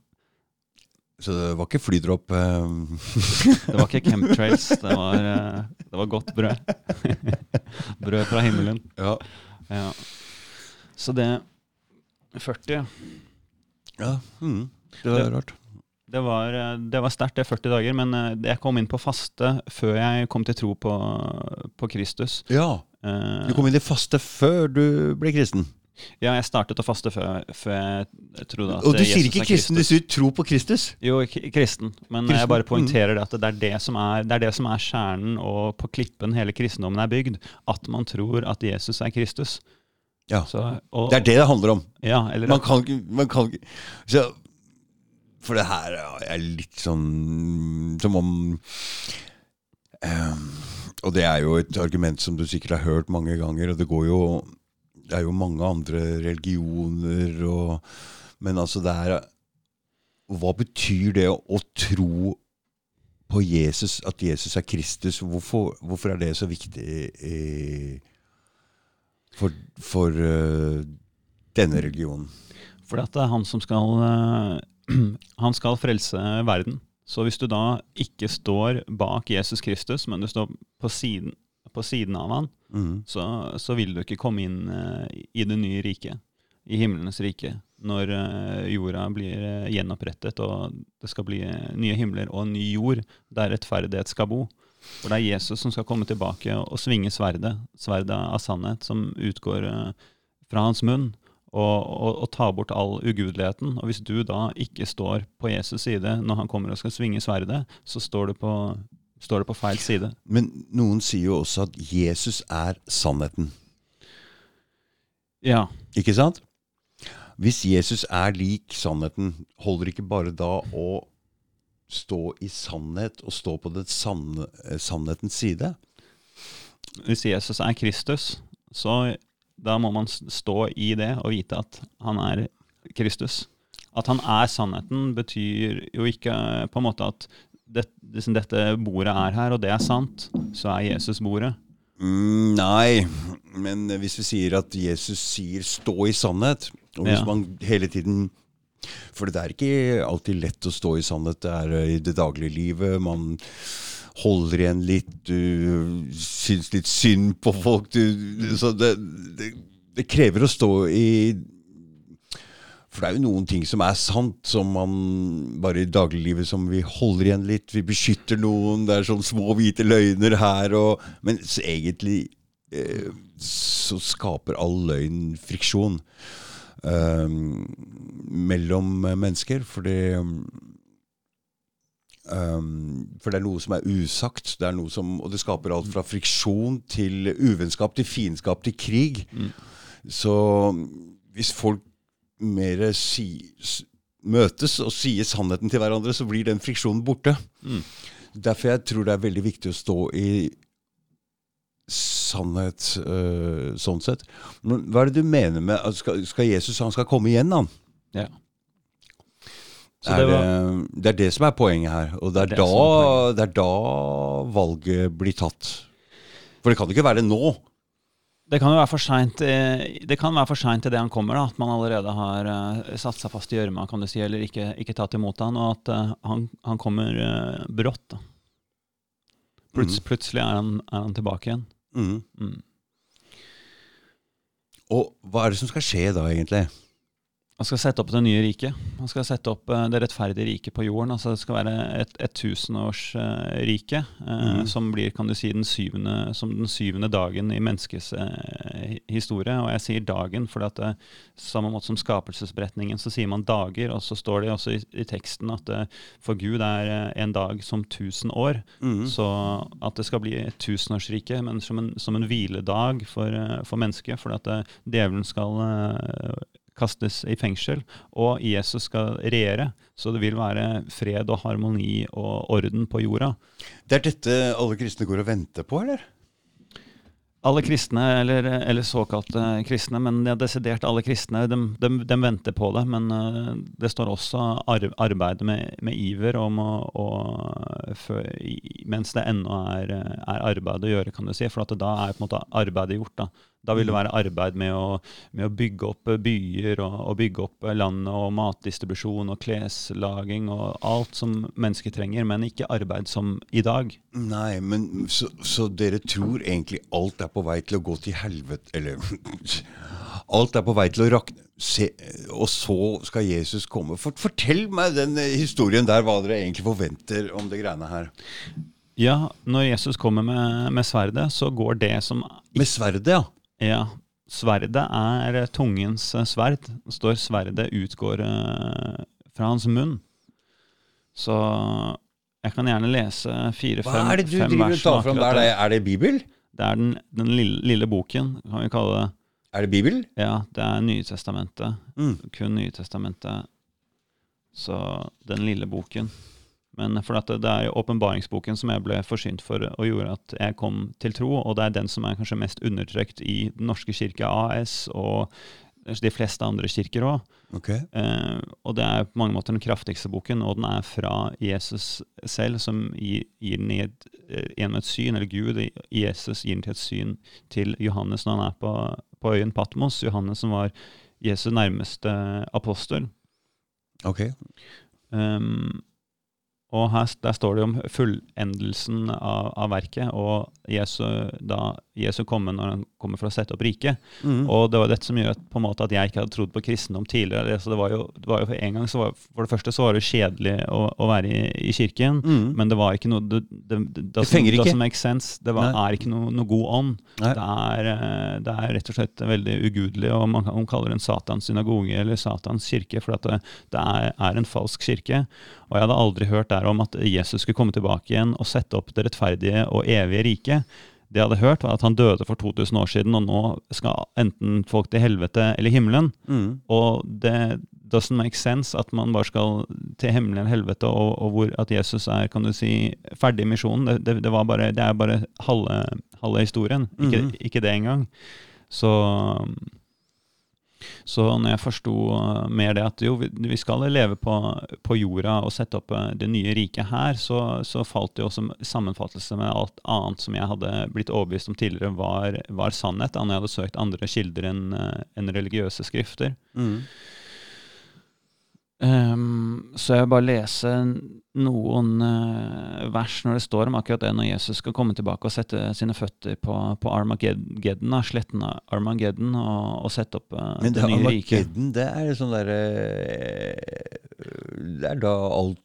Så det var ikke flydropp eh, Det var ikke chemtrails, det var, eh, det var godt brød. brød fra himmelen. Ja. Ja. Så det 40 Ja, mm. Det var Det- rart. Det var, eh, det var sterkt, det 40 dager, men jeg kom inn på faste før jeg kom til tro på, på Kristus. Ja, du kom inn i faste før du ble kristen. Ja, jeg startet å faste før, før jeg trodde at Og du Jesus sier ikke kristen du sier tro på Kristus. Jo, kristen, men Kristen, jeg bare mm. poengterer det at det er det, som er, det er det som er kjernen, og på klippen hele kristendommen er bygd. At man tror at Jesus er Kristus. Ja, Så, og, Det er det det handler om. Ja, eller Man kan ikke man kan ikke- For det her er litt sånn som om um, Og det er jo et argument som du sikkert har hørt mange ganger, og det går jo Det er jo mange andre religioner og Men altså, det er Hva betyr det å, tro på Jesus, at Jesus er Kristus? Hvorfor, hvorfor er det så viktig for, for eh, denne religionen? Fordi at det er han som skal eh, Han skal frelse verden. Så hvis du da ikke står bak Jesus Kristus, men du står på siden, på siden av han, mm. så, så vil du ikke komme inn uh, i det nye riket, i himlenes rike, når uh, jorda blir uh, gjenopprettet og det skal bli nye himler og en ny jord der rettferdighet skal bo. For det er Jesus som skal komme tilbake og, og svinge sverdet, sverdet av sannhet, som utgår fra hans munn, og, og, og ta bort all ugudeligheten. Og hvis du da ikke står på Jesus side når han kommer og skal svinge sverdet, så står du på, står det på feil side. Men noen sier jo også at Jesus er sannheten. Ja, Ikke sant? Hvis Jesus er lik sannheten, holder ikke bare da å stå i sannhet og stå på den sanne, eh, sannhetens side? hvis Jesus er Kristus, så da må man stå i det og vite at han er Kristus. At han er sannheten, betyr jo ikke på en måte at det, liksom dette bordet er her, og det er sant, så er Jesus bordet. Mm, nei, men hvis vi sier at Jesus sier 'stå i sannhet', og hvis Ja. man hele tiden For det er ikke alltid lett å stå i sannhet. Det er eh, i det daglige livet. Man holder igjen litt, du syns litt synd på folk. Du, så det, det, det krever å stå i For det er jo noen ting som er sant, som man bare i dagliglivet som vi holder igjen litt. Vi beskytter noen. Det er sånn små hvite løgner her og Men så egentlig eh, så skaper all løgn friksjon eh, mellom mennesker. Fordi Um, for det er noe som er usagt, det er noe som, og det skaper alt fra friksjon til uvennskap, til fiendskap, til krig. Mm. Så hvis folk mer si, møtes og sier sannheten til hverandre, så blir den friksjonen borte. Mm. Derfor jeg tror det er veldig viktig å stå i sannhet øh, sånn sett. Men hva er det du mener med at skal, skal Jesus han skal komme igjen, han? Ja. Er det var, det er det som er poenget her. Og det er, Det er det er da, det er da valget blir tatt. For det kan ikke være det nå. Det kan jo være for seint Det kan være for til det han kommer, da, at man allerede har uh, satt seg fast i gjørma, kan du si, eller ikke, ikke tatt imot han, og at eh, han, han kommer eh, brått. da. Pluts, mm. Plutselig er han, er han tilbake igjen. Mm. Mm. Og hva er det som skal skje da, egentlig? Han skal sette opp det nye riket. Han skal sette opp eh, det rettferdige riket på jorden. altså Det skal være et, et tusenårsrike, eh, Mhm. som blir kan du si, den syvende, som den syvende dagen i menneskets eh, historie. Og jeg sier dagen, for at det, samme måte som skapelsesberetningen, så sier man dager. Og så står det også i, i teksten at eh, for Gud er eh, en dag som tusen år. Mm. Så at det skal bli et tusenårsrike, men som en, som en hviledag for, eh, for mennesket. For at eh, djevelen skal eh, kastes i fengsel, og Jesus skal regjere. Så det vil være fred og harmoni og orden på jorda. Det er dette alle kristne går og venter på, eller? Alle kristne, eller, eller såkalte kristne, men ja, desidert alle kristne, de, de, de venter på det. Men eh, det står også arbeid med, med iver om å, å for, Mens det ennå er, er arbeid å gjøre, kan du si. For at da er på en måte arbeidet gjort. Da Da vil det være arbeid med å, med å bygge opp byer og, og bygge opp landet og matdistribusjon og kleslaging og alt som mennesker trenger, men ikke arbeid som i dag. Nei, men så, så dere tror egentlig alt er på vei til å gå til helvete Eller Alt er på vei til å rakne se, og så skal Jesus komme. For, fortell meg den eh, historien der, hva dere egentlig forventer om det greiene her. Ja, når Jesus kommer med, med sverdet, så går det som Med sverdet, ja. Ja, sverdet er tungens sverd. Det står sverdet utgår eh, fra hans munn. Så jeg kan gjerne lese fire-fem Hva er det du driver og vers tar fram der? Er det, er det Bibel? Det er den, den lille, lille boken, kan vi kalle det. Er det Bibel? Ja, det er Nytestamentet. Mm. Kun Nytestamentet. Så den lille boken. Men for det, det er jo åpenbaringsboken som jeg ble forsynt for og gjorde at jeg kom til tro, og det er den som er kanskje mest undertrykt i Den norske kirke AS og de fleste andre kirker òg. Okay. Eh, og det er på mange måter den kraftigste boken, og den er fra Jesus selv, som gir, gir ned eh, gjennom et syn, eller Gud i i Jesus gir den til et syn til Johannes når han er på, på øyen Patmos. Johannes som var Jesus nærmeste apostel. ok. Um, og her, der står det om fullendelsen av, av verket, og Jesu, da Jesu komme når han kommer for å sette opp riket. Mm. Og det var dette som gjør at, på en måte, at jeg ikke hadde trodd på kristendom tidligere. Så det, var jo, det var jo For en gang så var, for det første så var det kjedelig å, å være i, i kirken, Mm. men det var ikke noe Det, det, det, Det fenger ikke. make sense. Det var, er ikke noe, noe god ånd. Det er, eh, det er rett og slett veldig ugudelig, og man man kaller det en Satans synagoge eller Satans kirke, for det, det er, er en falsk kirke. Og jeg hadde aldri hørt der om at Jesus skulle komme tilbake igjen og sette opp det rettferdige og evige riket. Det jeg hadde hørt, var at han døde for 2000 år siden, og nå skal enten folk til helvete eller himmelen. Mm. Og det doesn't make sense at man bare skal til himmelen eller helvete, og, og hvor at Jesus er kan du si, ferdig i misjonen. Det, det, det, var bare, det er bare halve, halve historien, ikke, mm. ikke det engang. Så, så når jeg forsto uh, mer det at jo, vi, skal leve på, på jorda og sette opp uh, det nye riket her, så, så falt det som sammenfattelse med alt annet som jeg hadde blitt overbevist om tidligere var, var sannhet, da når jeg hadde søkt andre kilder enn en religiøse skrifter. Mm. Ehm, så jeg vil bare lese noen uh, vers når det står om akkurat det, når Jesus skal komme tilbake og sette sine føtter på, på Armageddon, sletten av Armageddon, og, og sette opp uh, Men det, det nye riket. Armageddon, det er sånn derre Det er da alt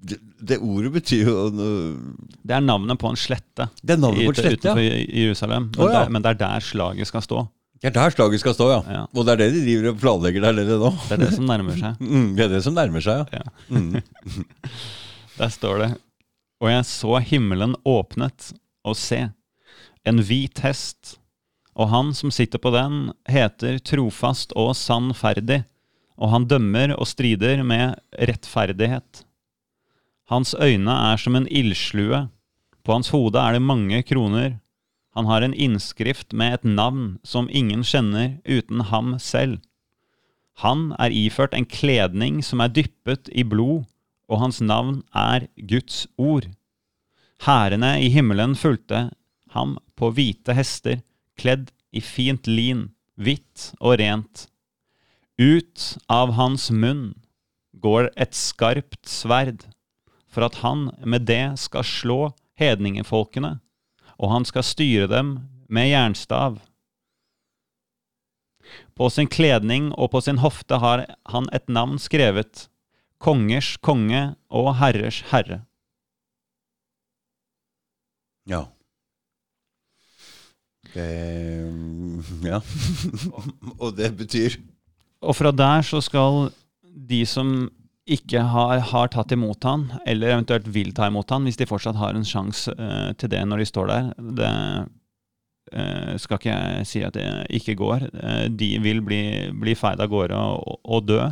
det, det ordet betyr jo Det er navnet på en slette Det er navnet på en slette, utenfor ja. Jerusalem, men, oh, ja. der, men det er der slaget skal stå. Det er der slaget skal stå, ja. Ja. Og det er det de driver og planlegger der nede nå. Det er det som nærmer seg. Mm, det er det som nærmer seg, ja. Ja. Mm. Der står det Og jeg så himmelen åpnet, og se, en hvit hest, og han som sitter på den, heter trofast og sannferdig, og han dømmer og strider med rettferdighet. Hans øyne er som en ildslue, på hans hode er det mange kroner. Han har en innskrift med et navn som ingen kjenner uten ham selv. Han er iført en kledning som er dyppet i blod, og hans navn er Guds ord. Hærene i himmelen fulgte ham på hvite hester, kledd i fint lin, hvitt og rent. Ut av hans munn går et skarpt sverd, for at han med det skal slå hedningefolkene, og han skal styre dem med jernstav. På sin kledning og på sin hofte har han et navn skrevet, Kongers konge og herrers herre. Ja. Det Ja. Og det betyr Og fra der så skal de som ikke har, har tatt imot han, eller eventuelt vil ta imot han, hvis de fortsatt har en sjanse uh, til det når de står der Det uh, skal ikke jeg si at det ikke går. Uh, de vil bli, bli feid av gårde og, og dø.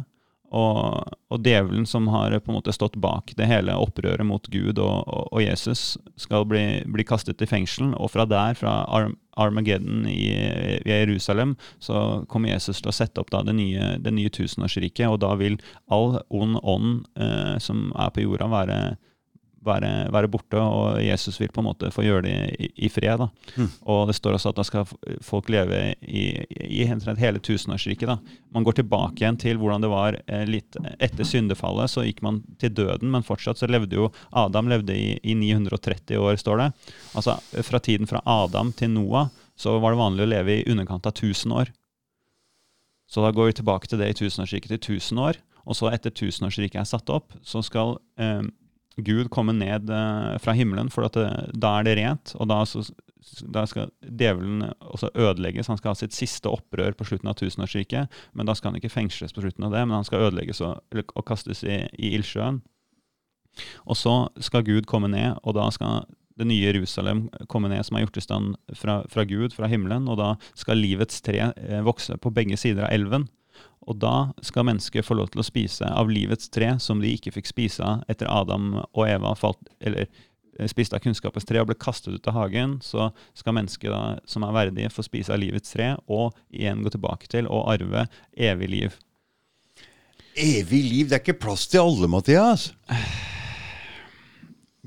Og, og djevelen som har på en måte stått bak det hele opprøret mot Gud og, og, og Jesus, skal bli, bli kastet i fengsel. Og fra der, fra Ar Armageddon i, i Jerusalem, så kommer Jesus til å sette opp da det nye, nye tusenårsriket. Og da vil all ond ånd eh, som er på jorda, være, være, være borte, og Jesus vil på en måte få gjøre det i, i fred. da. Mm. Og det står også at da skal folk leve i, i i hele tusenårsriket. da. Man går tilbake igjen til hvordan det var eh, litt etter syndefallet. Så gikk man til døden, men fortsatt så levde jo Adam levde i, i 930 år, står det. Altså fra tiden fra Adam til Noah så var det vanlig å leve i underkant av 1000 år. Så da går vi tilbake til det i tusenårsriket til 1000 år. Og så etter tusenårsriket er satt opp, så skal eh, Gud komme ned eh, fra himmelen, for det, da er det rent. Og da, så, da, skal djevelen også ødelegges. Han skal ha sitt siste opprør på slutten av tusenårsriket. Men da skal han ikke fengsles på slutten av det, men han skal ødelegges og, og kastes i, i ildsjøen. Og så skal Gud komme ned, og da skal det nye Jerusalem komme ned, som er gjort i stand fra, fra Gud, fra himmelen. Og da skal livets tre eh, vokse på begge sider av elven. Og da skal mennesket få lov til å spise av livets tre, som de ikke fikk spise av etter Adam og Eva falt, eller eh, spiste av kunnskapens tre og ble kastet ut av hagen. Så skal mennesket da, som er verdige, få spise av livets tre, og igjen gå tilbake til og arve evig liv. Evig liv? Det er ikke plass til alle, Mathias.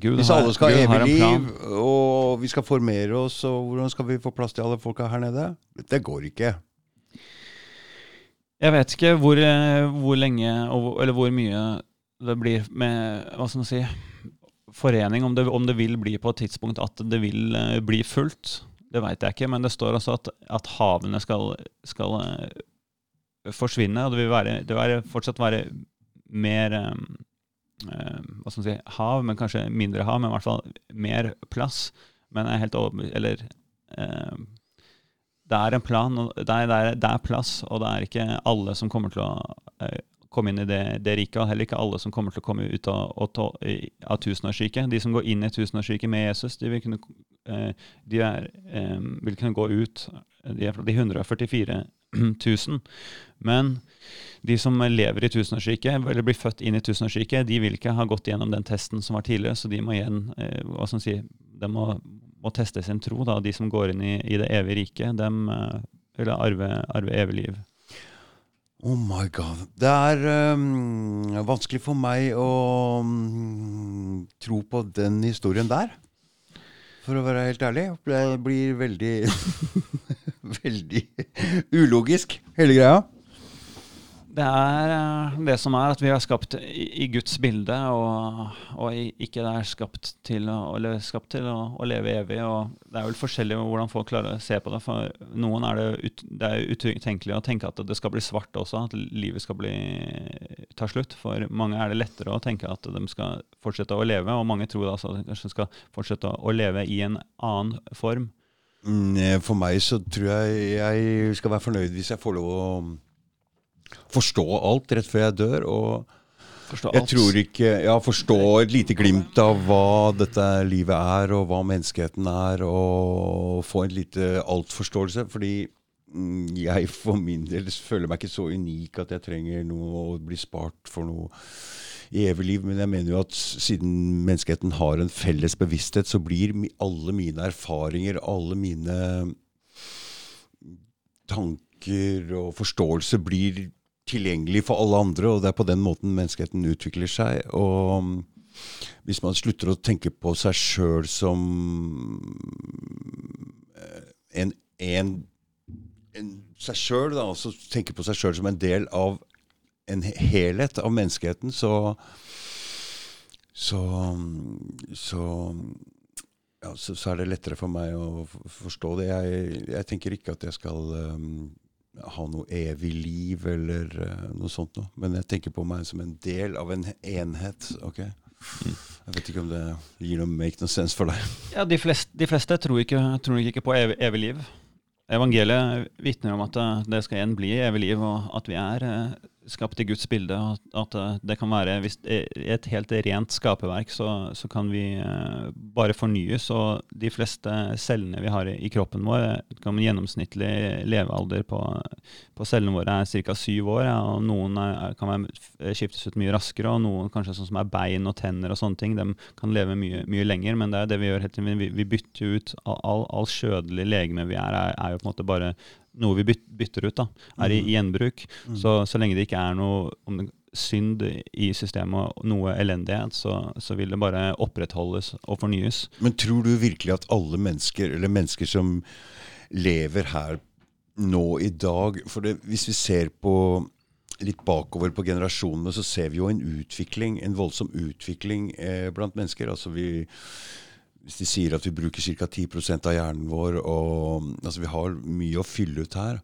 Gud Hvis alle skal ha evig liv, og vi skal formere oss, og hvordan skal vi få plass til alle folka her nede? Det går ikke. Jeg vet ikke hvor, eh, hvor lenge, eller hvor mye det blir med hva skal man si, forening, om det, om det vil bli på et tidspunkt at det vil eh, bli fullt. Det veit jeg ikke, men det står også at, at havene skal, skal eh, forsvinne. Og det vil, være, det vil fortsatt være mer hva skal man si, hav, men kanskje mindre hav, men i hvert fall mer plass. Men jeg er helt over... Eller eh, det er en plan, det er, det, er, det er plass, og det er ikke alle som kommer til å eh, komme inn i det, det riket, og heller ikke alle som kommer til å komme ut av, av tusenårsriket. De som går inn i tusenårsriket med Jesus, de vil kunne, eh, de er, eh, vil kunne gå ut, de er fra de 144 000. Men de som lever i tusenårsriket, eller blir født inn i tusenårsriket, de vil ikke ha gått gjennom den testen som var tidligere, så de må igjen, hva skal man si, de må, må teste sin tro. Da. De som går inn i, i det evige riket, de vil arve, arve evig liv. Oh my god. Det er um, vanskelig for meg å um, tro på den historien der. For å være helt ærlig. Det blir veldig Veldig ulogisk, hele greia. Det er eh, det som er at vi er skapt i, Guds bilde, og, og ikke er skapt til, å, skapt til å, å leve evig. Og det er vel forskjellig hvordan folk klarer å se på det. For noen er det, ut, det er utenkelig å tenke at det skal bli svart også, at livet skal bli, ta slutt. For mange er det lettere å tenke at de skal fortsette å leve, og mange tror altså at de kanskje skal fortsette å leve i en annen form. Mm, For meg så tror jeg jeg skal være fornøyd hvis jeg får lov å forstå alt rett før jeg dør. og Jeg tror ikke Ja, forstå et lite glimt av hva dette livet er, og hva menneskeheten er, og få en lite altforståelse. Fordi mm, jeg for min del føler meg ikke så unik at jeg trenger noe å bli spart for noe i evig liv. Men jeg mener jo at siden menneskeheten har en felles bevissthet, så blir alle mine erfaringer, alle mine tanker og forståelse blir tilgjengelig for alle andre, og det er på den måten menneskeheten utvikler seg. Og mm, hvis man slutter å tenke på seg sjøl som eh, en, en, en seg sjøl, altså tenke på seg sjøl som en del av en helhet av menneskeheten, så så, så ja, så, så er det lettere for meg å forstå det. Jeg, jeg tenker ikke at jeg skal um, ha noe evig liv eller uh, noe sånt noe. Men jeg tenker på meg som en del av en enhet. ok? Jeg vet ikke om det gir noe make no sense for deg. Ja, de fleste, de fleste tror, ikke, tror ikke på evig, evig liv. Evangeliet vitner om at eh, det skal igjen bli evig liv, og at vi er eh, skapt i Guds bilde. At eh, det kan være hvis, I et helt rent skaperverk så, så kan vi eh, bare fornyes. Og de fleste cellene vi har i, kroppen vår, eh, kan en gjennomsnittlig levealder på, på cellene våre er ca. syv år. Ja, og Noen er, kan være, skiftes ut mye raskere, og noen kanskje sånn som er bein og tenner og sånne ting, de kan leve mye, mye lenger. Men det er det vi gjør helt til Vi, vi bytter ut all, all, all skjødelig legeme vi er, er, er jo på en måte bare noe vi bytter ut. da, Er i gjenbruk. Så, så lenge det ikke er noe om det, synd i systemet og noe elendighet, så, så vil det bare opprettholdes og fornyes. Men tror du virkelig at alle mennesker, eller mennesker som lever her nå i dag For det, hvis vi ser på litt bakover på generasjonene, så ser vi jo en utvikling, en voldsom utvikling eh, blant mennesker. Altså vi hvis de sier at vi bruker ca. 10% av hjernen vår, og altså vi har mye å fylle ut her.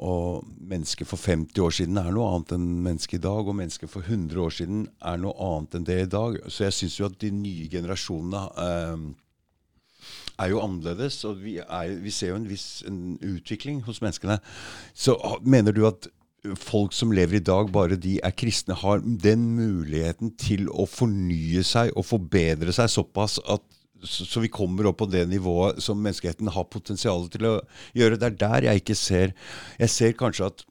og mennesket for 50 år siden er noe annet enn mennesket i dag, og mennesket for 100 år siden er noe annet enn det i dag. Så jeg syns jo at de nye generasjonene eh, er jo annerledes, og vi, er, vi ser jo en viss en utvikling hos menneskene. Så mener du at folk som lever i dag, bare de er kristne, har den muligheten til å fornye seg og forbedre seg såpass at så vi kommer opp på det nivået som menneskeheten har potensial til å gjøre. Det er der jeg ikke ser Jeg ser kanskje at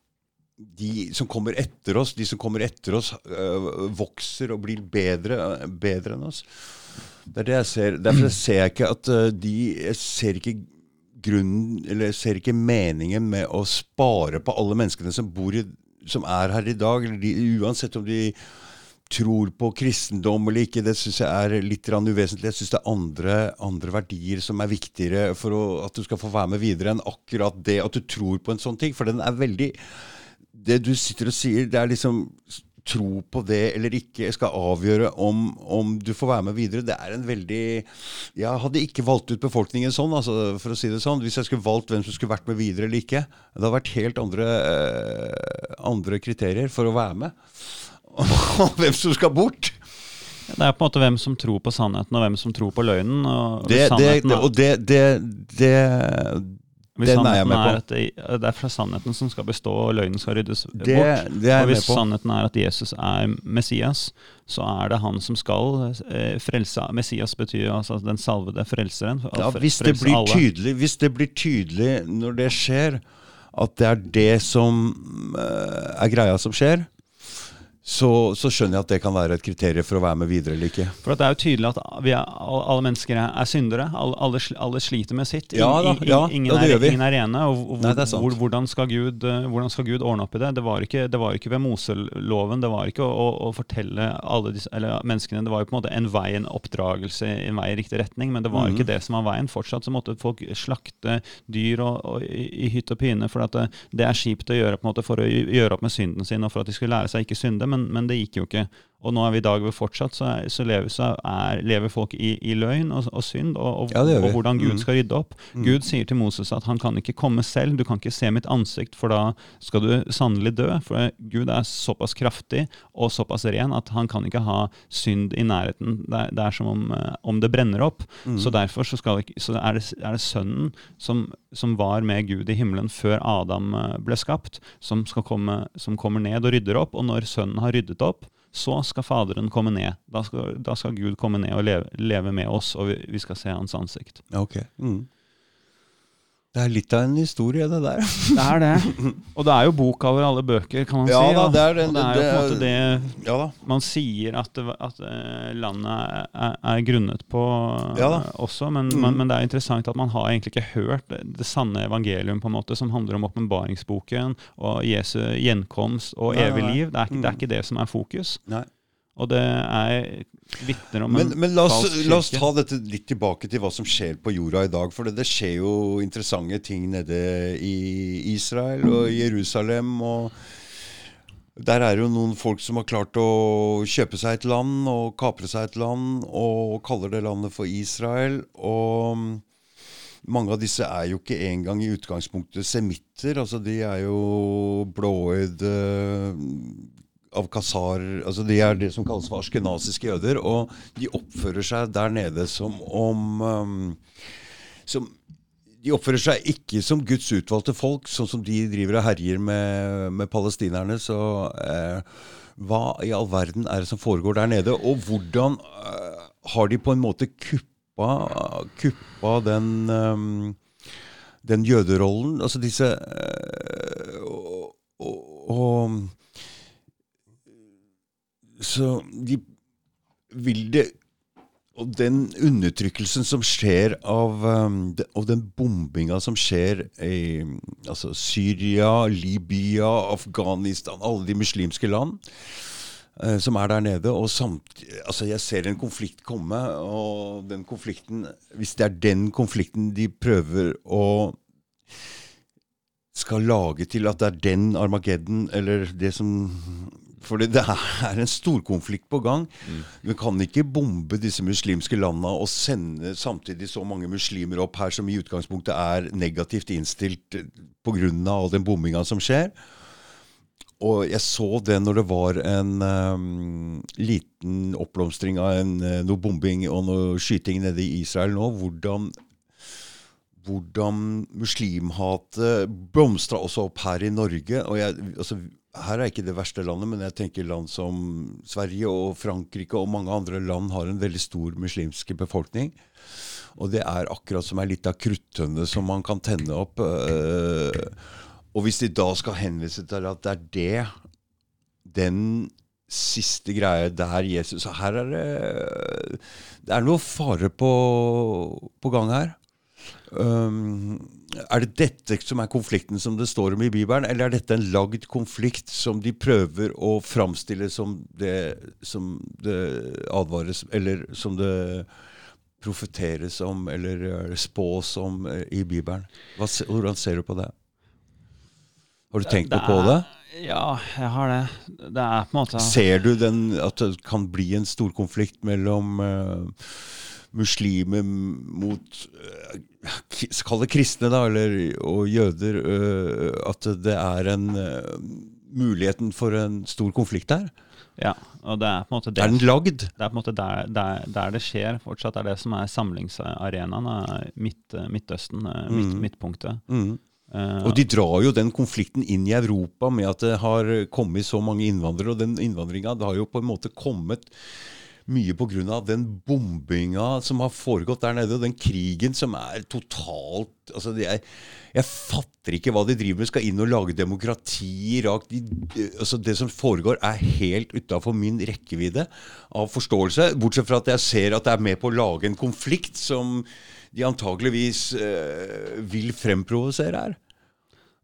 de som kommer etter oss, de som kommer etter oss, øh, vokser og blir bedre, bedre enn oss. Det er det jeg ser. Derfor ser jeg ikke at øh, de Jeg ser ikke grunnen, eller ser ikke meningen med å spare på alle menneskene som, bor i, som er her i dag. De, uansett om de tror på kristendom eller ikke, det syns jeg er litt uvesentlig. Jeg syns det er andre, andre, verdier som er viktigere for å, at du skal få være med videre, enn akkurat det at du tror på en sånn ting. For den er veldig Det du sitter og sier, det er liksom tro på det eller ikke skal avgjøre om, om, du får være med videre. Det er en veldig Jeg hadde ikke valgt ut befolkningen sånn, altså, for å si det sånn. Hvis jeg skulle valgt hvem som skulle vært med videre eller ikke. Det hadde vært helt andre, eh, andre kriterier for å være med. Og hvem som skal bort. Det er på en måte hvem som tror på sannheten, og hvem som tror på løgnen. Og det, det, det, og det, det, det hvis den er jeg med på. Er det, det er fra sannheten som skal bestå, og løgnen skal ryddes bort. Det og hvis sannheten er at Jesus er Messias, så er det han som skal eh, frelse. Messias betyr altså den salvede frelseren. Ja, hvis, det blir tydelig, hvis det blir tydelig når det skjer, at det er det som uh, er greia som skjer, så, så, skjønner jeg at det kan være et kriterium for å være med videre eller ikke. For det er jo tydelig at er, alle mennesker er syndere. Alle, alle, alle sliter med sitt. Ja, da, ja, ingen, ja, er, ingen er rene. Og, og Nei, hvor, hvordan, skal Gud, eh, hvordan, skal Gud, ordne opp i det? Det var ikke, det var ikke ved Moseloven. Det var ikke å, å, å fortelle alle disse, menneskene Det var jo på en måte en vei, en oppdragelse, en vei i riktig retning. Men det var mm. ikke det som var veien. Fortsatt så måtte folk slakte dyr og, og, i, i hytt og pine. For det, det, er kjipt å gjøre på en måte for å gjøre opp med synden sin, og for at de skulle lære seg ikke synde. men men, men det gikk jo ikke. Og nå er vi i dag ved fortsatt, så, er, så, lever, så er, lever, folk i, i løgn og, og synd, og, og, ja, og, hvordan Gud mm. skal rydde opp. Mm. Gud sier til Moses at han kan ikke komme selv, du kan ikke se mitt ansikt, for da skal du sannelig dø. For Gud er såpass kraftig og såpass ren at han kan ikke ha synd i nærheten. Det er, det er som om, eh, om, det brenner opp. Mm. Så derfor så, ikke, så er, det, er, det, Sønnen som, som, var med Gud i himmelen før Adam eh, ble skapt, som, komme, som kommer ned og rydder opp. Og når Sønnen har ryddet opp, så skal Faderen komme ned. Da skal, da skal Gud komme ned og leve, leve, med oss, og vi, vi skal se hans ansikt. Ok. Mm. Det er litt av en historie, det der. Det er det. Og det er jo bok over alle bøker, kan man ja, si. Da, det er, og det er jo på en måte det ja, man sier at, det, at eh, landet er, er, grunnet på ja, også. Men, mm. men, det er interessant at man har egentlig ikke hørt det, det sanne evangelium, på en måte, som handler om åpenbaringsboken og Jesu gjenkomst og evig liv. Det er, det er, ikke det som er fokus. Nei. Og det er vitner om men, en men la oss, falsk kirke. La oss ta dette litt tilbake til hva som skjer på jorda i dag. For det, det skjer jo interessante ting nede i Israel og Jerusalem. og der er det jo noen folk som har klart å kjøpe seg et land og kapre seg et land, og kaller det landet for Israel. Og mange av disse er jo ikke engang i utgangspunktet semitter. Altså de er jo blåøyde av kasar altså De er det som kalles for askenasiske jøder. Og de oppfører seg der nede som om um, som, De oppfører seg ikke som Guds utvalgte folk, sånn som de driver og herjer med, med palestinerne. Så eh, hva i all verden er det som foregår der nede? Og hvordan eh, har de på en måte kuppa, kuppa den, um, den jøderollen? Altså disse eh, og, og, så de vil det Og den undertrykkelsen som skjer av um, Og den bombinga som skjer i altså Syria, Libya, Afghanistan, alle de muslimske land uh, som er der nede. Og samt, altså jeg ser en konflikt komme, og den konflikten Hvis det er den konflikten de prøver å skal lage til at det er den Armageddon, eller det som Fordi det er en storkonflikt på gang. Mm. Vi kan ikke bombe disse muslimske landene og sende samtidig så mange muslimer opp her som i utgangspunktet er negativt innstilt pga. all den bombinga som skjer. Og jeg så det når det var en um, liten oppblomstring av en, uh, noe bombing og noe skyting nede i Israel nå. Hvordan, hvordan muslimhatet blomstra også opp her i Norge. og jeg, altså, her er ikke det verste landet, men jeg tenker land som Sverige og Frankrike og mange andre land har en veldig stor muslimske befolkning. Og det er akkurat som ei lita kruttønne som man kan tenne opp. Øh, og hvis de da skal henvise til at det er det, den siste greia der Jesus Så her er det Det er noe fare på, på gang her. Um, er det dette som er konflikten som det står om i Bibelen, eller er dette en lagd konflikt som de prøver å framstille som det som det advares Eller som det profeteres om, eller spås om eh, i Bibelen? Hva, hvordan ser du på det? Har du tenkt noe på det? Ja, jeg har det. Det er på en måte Ser du den, at det kan bli en stor konflikt mellom uh, muslimer mot uh, Kall det kristne, da, eller, og jøder. Uh, at det er en muligheten for en stor konflikt der? Ja, og det er på en måte det, er den lagd? Det er på en måte der, der, der, det skjer. Fortsatt er det som er samlingsarenaen. Midt, Midtøsten, midt, mm. midtpunktet. Mm. Uh, og de drar jo den konflikten inn i Europa med at det har kommet så mange innvandrere. Og den innvandringa har jo på en måte kommet mye pga. den bombinga som har foregått der nede, og den krigen som er totalt altså jeg, jeg, fatter ikke hva de driver med. Skal inn og lage demokrati i Irak. De, altså det som foregår, er helt utafor min rekkevidde av forståelse. Bortsett fra at jeg ser at det er med på å lage en konflikt som de antageligvis uh, vil fremprovosere her.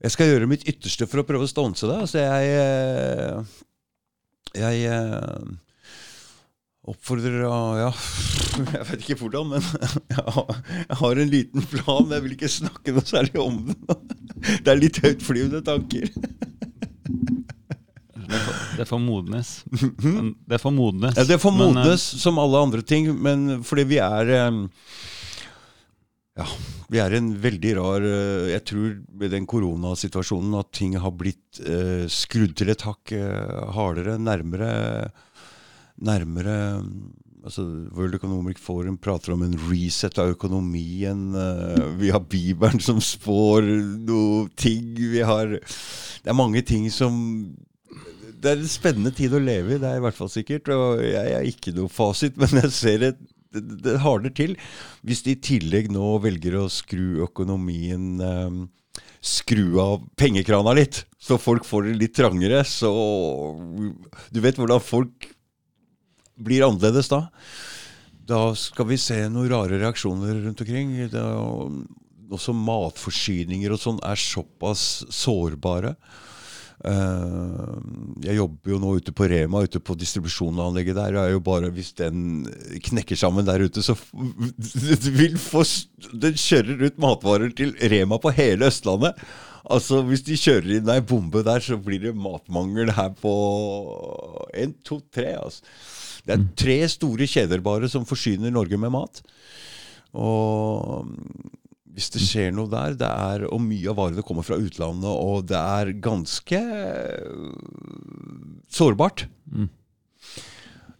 Jeg skal gjøre mitt ytterste for å prøve å stanse det. Altså jeg, eh, jeg, jeg og oppfordrer Ja, jeg vet ikke hvordan, men jeg har en liten plan. Jeg vil ikke snakke noe særlig om den. Det er litt høytflyvende tanker. Det får modnes. Det får modnes. Ja, det får modnes, men, som alle andre ting. Men fordi vi er ja, vi er en veldig rar eh, Jeg tror med den koronasituasjonen at ting har blitt uh, skrudd til et hakk hardere, nærmere Nærmere altså World Economic Forum prater om en reset av økonomien. Uh, vi har Bibelen som spår noe ting. Vi har Det er mange ting som Det er en spennende tid å leve i, det er i hvert fall sikkert. Og jeg er ikke noe fasit, men jeg ser et det, det hardner til. Hvis de i tillegg nå velger å skru økonomien eh, Skru av pengekrana litt, så folk får det litt trangere, så Du vet hvordan folk blir annerledes da. Da skal vi se noen rare reaksjoner rundt omkring. Det, også matforsyninger og sånn er såpass sårbare. Uh, jeg jobber jo nå ute på Rema, ute på distribusjonsanlegget der. er jo bare Hvis den knekker sammen der ute, så vil få Den kjører ut matvarer til Rema på hele Østlandet. Altså Hvis de kjører inn ei bombe der, så blir det matmangel her på én, to, tre. Altså. Det er tre store kjeder bare som forsyner Norge med mat. Og hvis det skjer noe der det er, Og mye av varene kommer fra utlandet, og det er ganske øh, sårbart. Mm.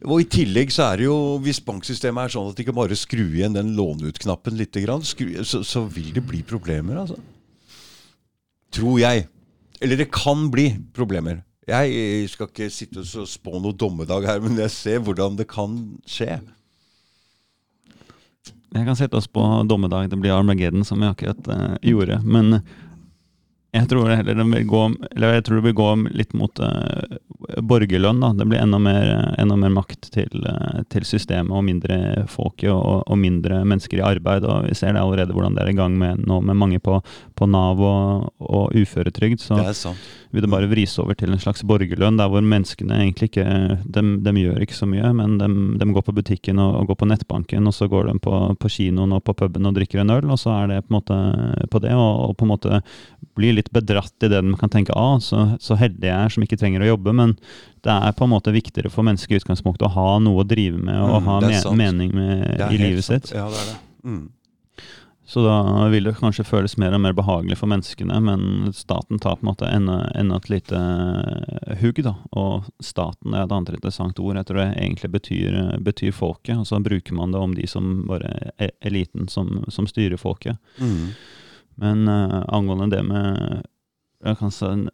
Og I tillegg så er det jo, hvis banksystemet er sånn at de ikke bare skrur igjen den låne-ut-knappen litt, så, så, vil det bli problemer, altså. Tror jeg. Eller det kan bli problemer. Jeg skal ikke sitte og spå noe dommedag her, men jeg ser hvordan det kan skje. Jeg kan sette oss på dommedag, det blir Armageddon, som jeg akkurat uh, gjorde. Men jeg tror heller det vil gå, eller jeg tror det vil gå litt mot uh, borgerlønn. da. Det blir enda mer, enda mer makt til, uh, til, systemet og mindre folk og, og, mindre mennesker i arbeid. og Vi ser det allerede hvordan det er i gang med nå med mange på, på Nav og, og uføretrygd. Så vil det bare vris over til en slags borgerlønn, der hvor menneskene egentlig ikke de, de gjør ikke så mye, men de, de går på butikken og, og, går på nettbanken, og så går de på, på, kinoen og på puben og drikker en øl, og så er det på en måte på det, og, og på en måte blir litt bedratt i det de kan tenke ah, så, så heldig jeg er som ikke trenger å jobbe, men det er på en måte viktigere for mennesker i utgangspunktet å ha noe å drive med og mm, ha me mening med i livet sant. sitt. Ja, det er det. Mm. Så da vil det kanskje føles mer og mer behagelig for menneskene, men staten tar på en måte enda, enda et lite eh, hugg. da, Og staten er et annet interessant ord. Jeg tror det egentlig betyr, betyr folket. Og så bruker man det om de som bare er eliten som, som styrer folket. Mm. Men uh, angående det med jeg kan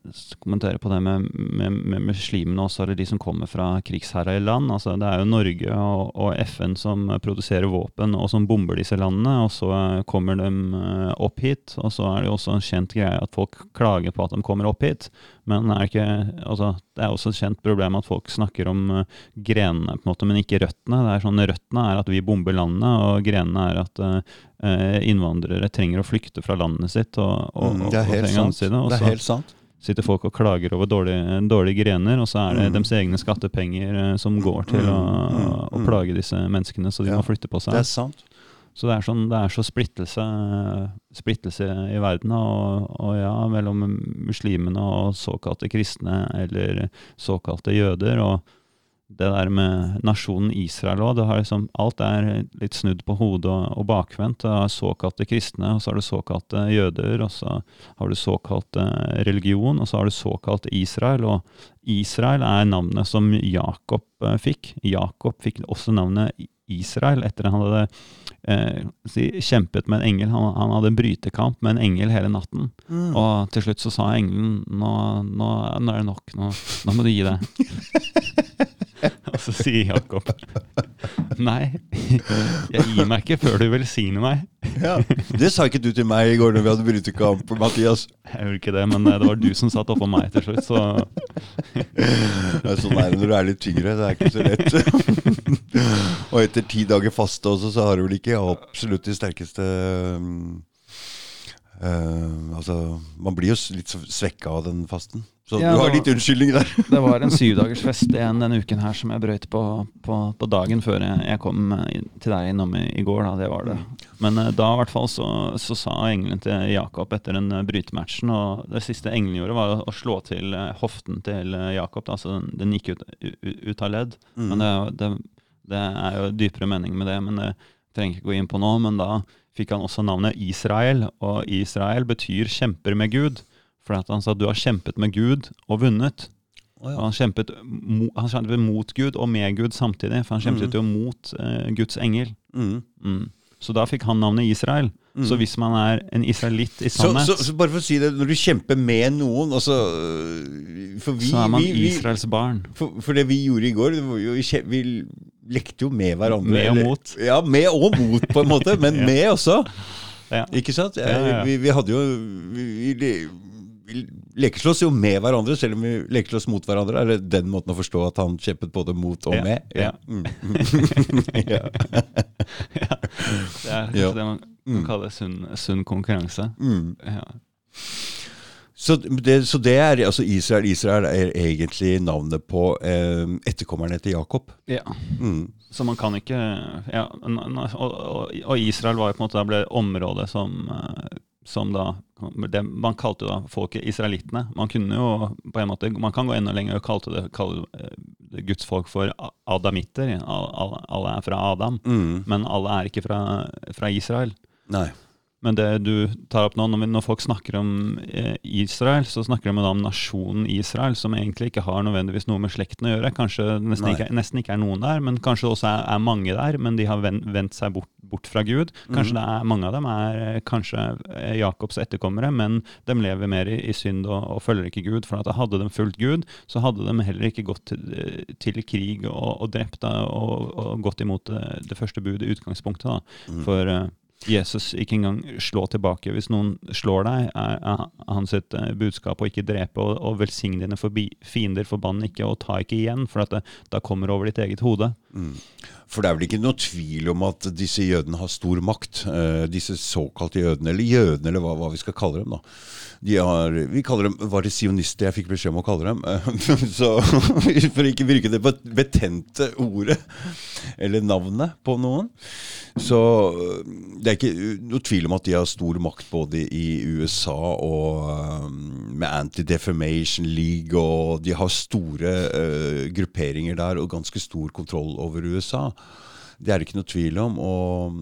kommentere på det med, med, med muslimene også, eller de som kommer fra krigsherra land. Altså, det er jo Norge og, og, FN som produserer våpen og som bomber disse landene. Og så kommer de eh, opp hit. Og så er det jo også en kjent greie at folk klager på at de kommer opp hit. Men er ikke, altså, det er også et kjent problem at folk snakker om uh, grenene, på en måte, men ikke røttene. Det er sånn, Røttene er at vi bomber landet, og grenene er at innvandrere trenger å flykte fra landet sitt. Og, og, mm, det er helt sant. Side, det er helt sant sitter folk og klager over dårlige, dårlige grener, og så er det mm. deres egne skattepenger som går til mm, å, mm, å, plage disse menneskene, så de ja, må flytte på seg. Det er sant. Så det er, sånn, det er så splittelse, splittelse i verden, og, og, ja, mellom muslimene og såkalte kristne eller såkalte jøder. og det der med nasjonen Israel òg. Liksom, alt er litt snudd på hodet og, og bakvendt. Det er såkalte kristne, og så har du såkalte jøder, og så har du såkalt religion, og så har du såkalt Israel. Og Israel er navnet som Jakob eh, fikk. Jakob fikk også navnet Israel etter at han hadde eh, si, kjempet med en engel. Han, han, hadde en brytekamp med en engel hele natten. Mm. Og til slutt så sa engelen nå, nå, nå er det nok, nå, nå må du gi deg. Og så sier Jakob Nei, jeg gir meg ikke før du velsigner meg. Ja, Det sa ikke du til meg i går når vi hadde brytekamp, Mathias. Jeg gjorde ikke det, men eh, det var du som satt oppå meg til slutt, så det er Sånn er det når du er litt tyngre. Det er ikke så lett. Og etter ti dager faste også, så har du vel ikke absolutt de sterkeste Uh, altså, man blir jo litt svekka av den fasten. Så ja, du har litt unnskyldning der. det var en syvdagersfest igjen denne uken her som jeg brøyt på, på, på dagen før jeg, jeg, kom til deg innom i, i går. Da, det var det. Men uh, da i hvert fall så, så, sa engelen til Jakob etter den uh, brytematchen Og det siste engelen gjorde, var å, å slå til hoften til Jakob. Da, så den, den gikk ut, ut, av ledd. Mm. Men det, det, det, er jo dypere mening med det. Men det trenger ikke gå inn på nå. Men da fikk han også navnet Israel, og Israel betyr 'kjemper med Gud'. For han sa du har kjempet med Gud og vunnet. Oh, ja. han, kjempet, han, kjempet, mot Gud og med Gud samtidig, for han kjempet mm. jo mot eh, Guds engel. Mm. Mm. Så da fikk han navnet Israel. Mm. Så hvis man er en israelitt i sannhet så, så, så, bare for å si det, Når du kjemper med noen altså, vi, Så er man vi, Israels barn. For, for, det vi gjorde i går vi, vi lekte jo med hverandre. Med og mot. ja, med og mot, på en måte. Men ja. med også. Ja. Ikke sant? Vi, vi, hadde jo vi, vi, lekeslåss jo med hverandre, selv om vi lekeslåss mot hverandre. Er det den måten å forstå at han kjempet både mot og med? Ja. Mm. ja. Det er det man kan kalle sunn, sunn konkurranse. Mm. Ja. Så det, så det, er altså Israel Israel er egentlig navnet på eh, etterkommerne til Jakob. Ja. Mm. Så man kan ikke ja, og, og, Israel var jo på en måte da ble området som, eh, som da det, Man kalte da folket israelittene. Man kunne jo på en måte, man kan gå enda lenger og kalte det, kalle eh, det Guds folk for adamitter. Alle er fra Adam, mm. men alle er ikke fra, fra Israel. Nei. Men det du tar opp nå, når, folk snakker om eh, Israel, så snakker de om nasjonen Israel, som egentlig ikke har nødvendigvis noe med slekten å gjøre. Kanskje nesten ikke, nesten ikke, er noen der, men kanskje også er, er, mange der, men de har vendt, seg bort, bort, fra Gud. Kanskje mm. er, mange av dem er eh, kanskje eh, Jakobs etterkommere, men de lever mer i, i synd og, og, følger ikke Gud. For at hadde de fulgt Gud, så hadde de heller ikke gått til, til krig og, og drept og, og, gått imot det, det første budet i utgangspunktet. Da. Mm. For Jesus ikke engang slå tilbake. Hvis noen slår deg, er, hans uh, budskap å ikke drepe og, og velsigne dine forbi, fiender, forbann ikke og ta ikke igjen, for det, da kommer over ditt eget hode. Mm. For det er vel ikke noe tvil om at disse jødene har stor makt. Eh, disse såkalte jødene, eller jødene, eller hva, hva vi skal kalle dem. De har, vi kaller dem var det sionister jeg fikk beskjed om å kalle dem. Eh, så For ikke bruke det betente ordet, eller navnet, på noen. Så eh, det er ikke noe tvil om at de har stor makt både i USA og um, med Anti-Defamation League, og de har store uh, grupperinger der og ganske stor kontroll over USA. Det er det ikke noe tvil om. Og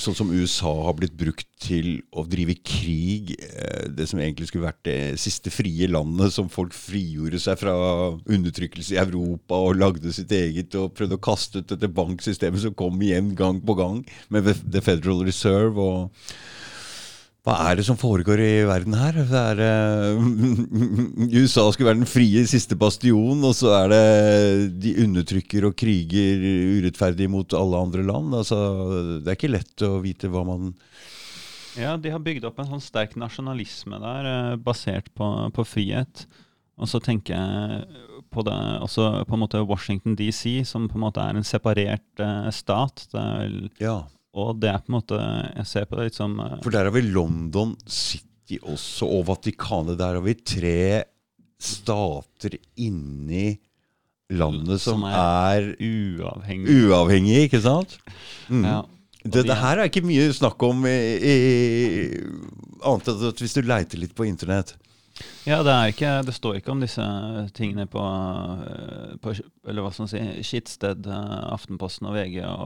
sånn som USA har blitt brukt til å drive krig, eh, det som egentlig skulle vært det siste frie landet som folk frigjorde seg fra undertrykkelse i Europa og lagde sitt eget og prøvde å kaste ut dette banksystemet som kom igjen gang på gang med The Federal Reserve. og hva er det som foregår i verden her? Det er, uh, USA skulle være den frie siste bastion, og så er det de undertrykker og kriger urettferdig mot alle andre land. Altså, det er ikke lett å vite hva man Ja, de har bygd opp en sånn sterk nasjonalisme der, uh, basert på, på, frihet. Og så tenker jeg på det også på en måte Washington DC, som på en måte er en separert uh, stat. Det er vel ja og det er på en måte Jeg ser på det litt som uh, For der har vi London City også, og Vatikanet. Der har vi tre stater inni landet som, som er, er uavhengige. Uavhengig, ikke sant? Mm. Ja. Det, det, her er ikke mye snakk om i, i, annet enn at hvis du leiter litt på internett. Ja, det, ikke, det, står ikke om disse tingene på, eh, på eller hva skal man si, Skittsted, eh, Aftenposten og VG og,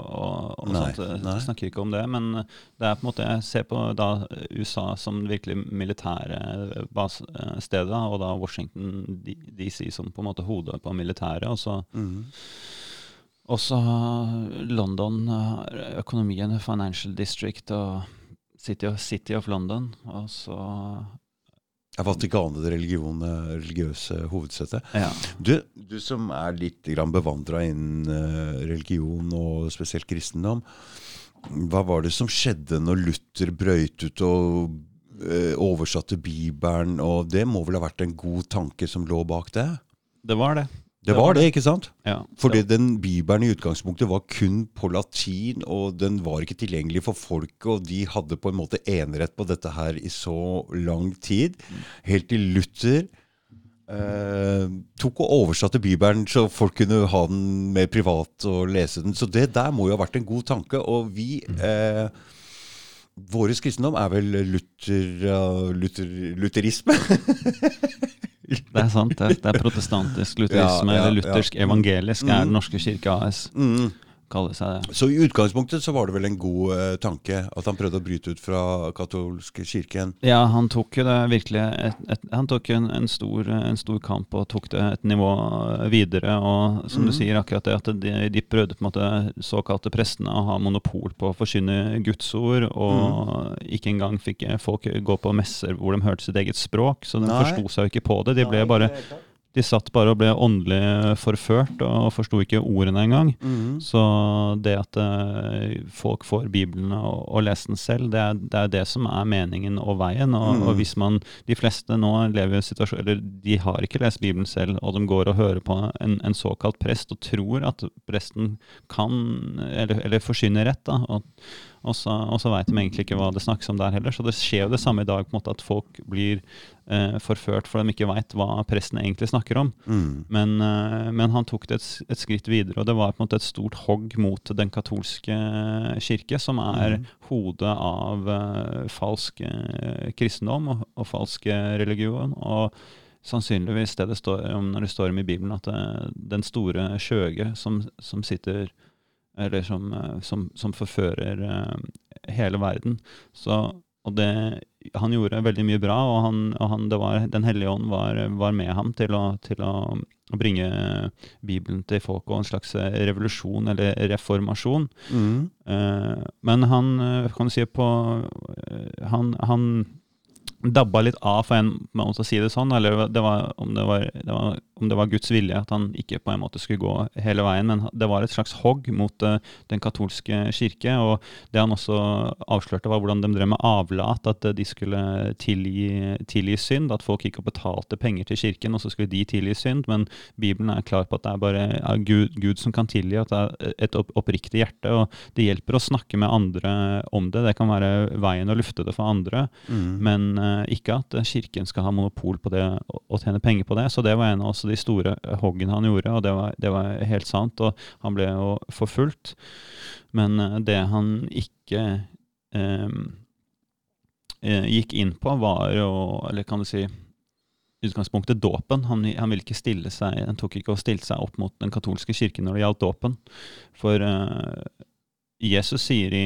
og, nei, sånt. Eh, nei. Snakker ikke om det. Men det er på en måte, jeg ser på da USA som virkelig militære stedet, og da Washington DC som på en måte hodet på militæret. Og så mm. Også London, økonomien, Financial District og City of, City of London. Og så er Vatikanet det religion, religiøse hovedsetet. Ja. Du, du, som er litt bevandra innen eh, religion, og spesielt kristendom. Hva var det som skjedde når Luther brøyt ut og uh, oversatte Bibelen? Og det må vel ha vært en god tanke som lå bak det? Det var det. Det var det, ikke sant? Ja, Fordi den bibelen i utgangspunktet var kun på latin, og den var ikke tilgjengelig for folket, og de hadde på en måte enerett på dette her i så lang tid. Helt til Luther eh, tok og oversatte bibelen så folk kunne ha den mer privat og lese den. Så det der må jo ha vært en god tanke. Og vi eh, Vår kristendom er vel Luther, uh, Luther, lutherisme? Det er sant. Det, det er protestantisk lutherisme, ja, ja, luthersk evangelisk, er Den mm. norske kirke AS. Mm kalle seg det. Så i utgangspunktet så var det vel en god eh, tanke at han prøvde å bryte ut fra katolske kirken? Ja, han tok jo det virkelig et, et, Han tok en, en, stor, en, stor, kamp og tok det et nivå videre. Og som mm. du sier, akkurat det at de, de, prøvde på en måte såkalte prestene å ha monopol på å forkynne Guds ord, og mm. ikke engang fikk folk gå på messer hvor de hørte sitt eget språk, så de forsto seg jo ikke på det. De ble bare de satt bare og ble åndelig forført og forsto ikke ordene engang. Mm. Så det at uh, folk får Bibelen og, og leser den selv, det er, det er, det som er meningen og veien. Og, mm. og, hvis man, De fleste nå lever i en situasjon Eller de har ikke lest Bibelen selv, og de går og hører på en, en såkalt prest og tror at presten kan, eller, eller forsyner rett. da, og og så, og så veit de egentlig ikke hva det snakkes om der heller. Så det skjer jo det samme i dag, på en måte at folk blir eh, forført for de ikke veit hva presten egentlig snakker om. Mm. Men, eh, men, han tok det et, et, skritt videre, og det var på en måte et stort hogg mot den katolske kirke, som er mm. hodet av eh, falsk eh, kristendom og, og falsk religion. og sannsynligvis det det står om når det står om i Bibelen, at det, eh, den store skjøge som, som sitter eller som, eh, som, som forfører uh, hele verden. Så, og det, han gjorde veldig mye bra, og, han, og han, var, Den hellige ånd var, var, med ham til å, til å, bringe Bibelen til folk og en slags revolusjon eller reformasjon. Mm. Uh, men han kan du si på Han, han dabba litt av, for en måte å si det sånn. Eller det var, om det var, det var om det var Guds vilje at han ikke på en måte skulle gå hele veien, men det var et slags hogg mot uh, den katolske kirke. Og det han også avslørte, var hvordan de drev med avlat, at uh, de skulle tilgi, tilgi, synd. At folk gikk og betalte penger til kirken, og så skulle de tilgi synd. Men Bibelen er klar på at det er bare er Gud, Gud, som kan tilgi, at det er et opp, oppriktig hjerte. Og det hjelper å snakke med andre om det. Det kan være veien å lufte det for andre, mm. men uh, ikke at kirken skal ha monopol på det og tjene penger på det. Så det var en av de store hoggene han gjorde, og det var, det var, helt sant. Og han ble jo forfulgt. Men eh, det han ikke eh, eh, gikk inn på, var jo Eller kan du si utgangspunktet dåpen. Han, han, ville ikke stille seg, han tok ikke og stilte seg opp mot den katolske kirken når det gjaldt dåpen. For uh, Jesus sier i,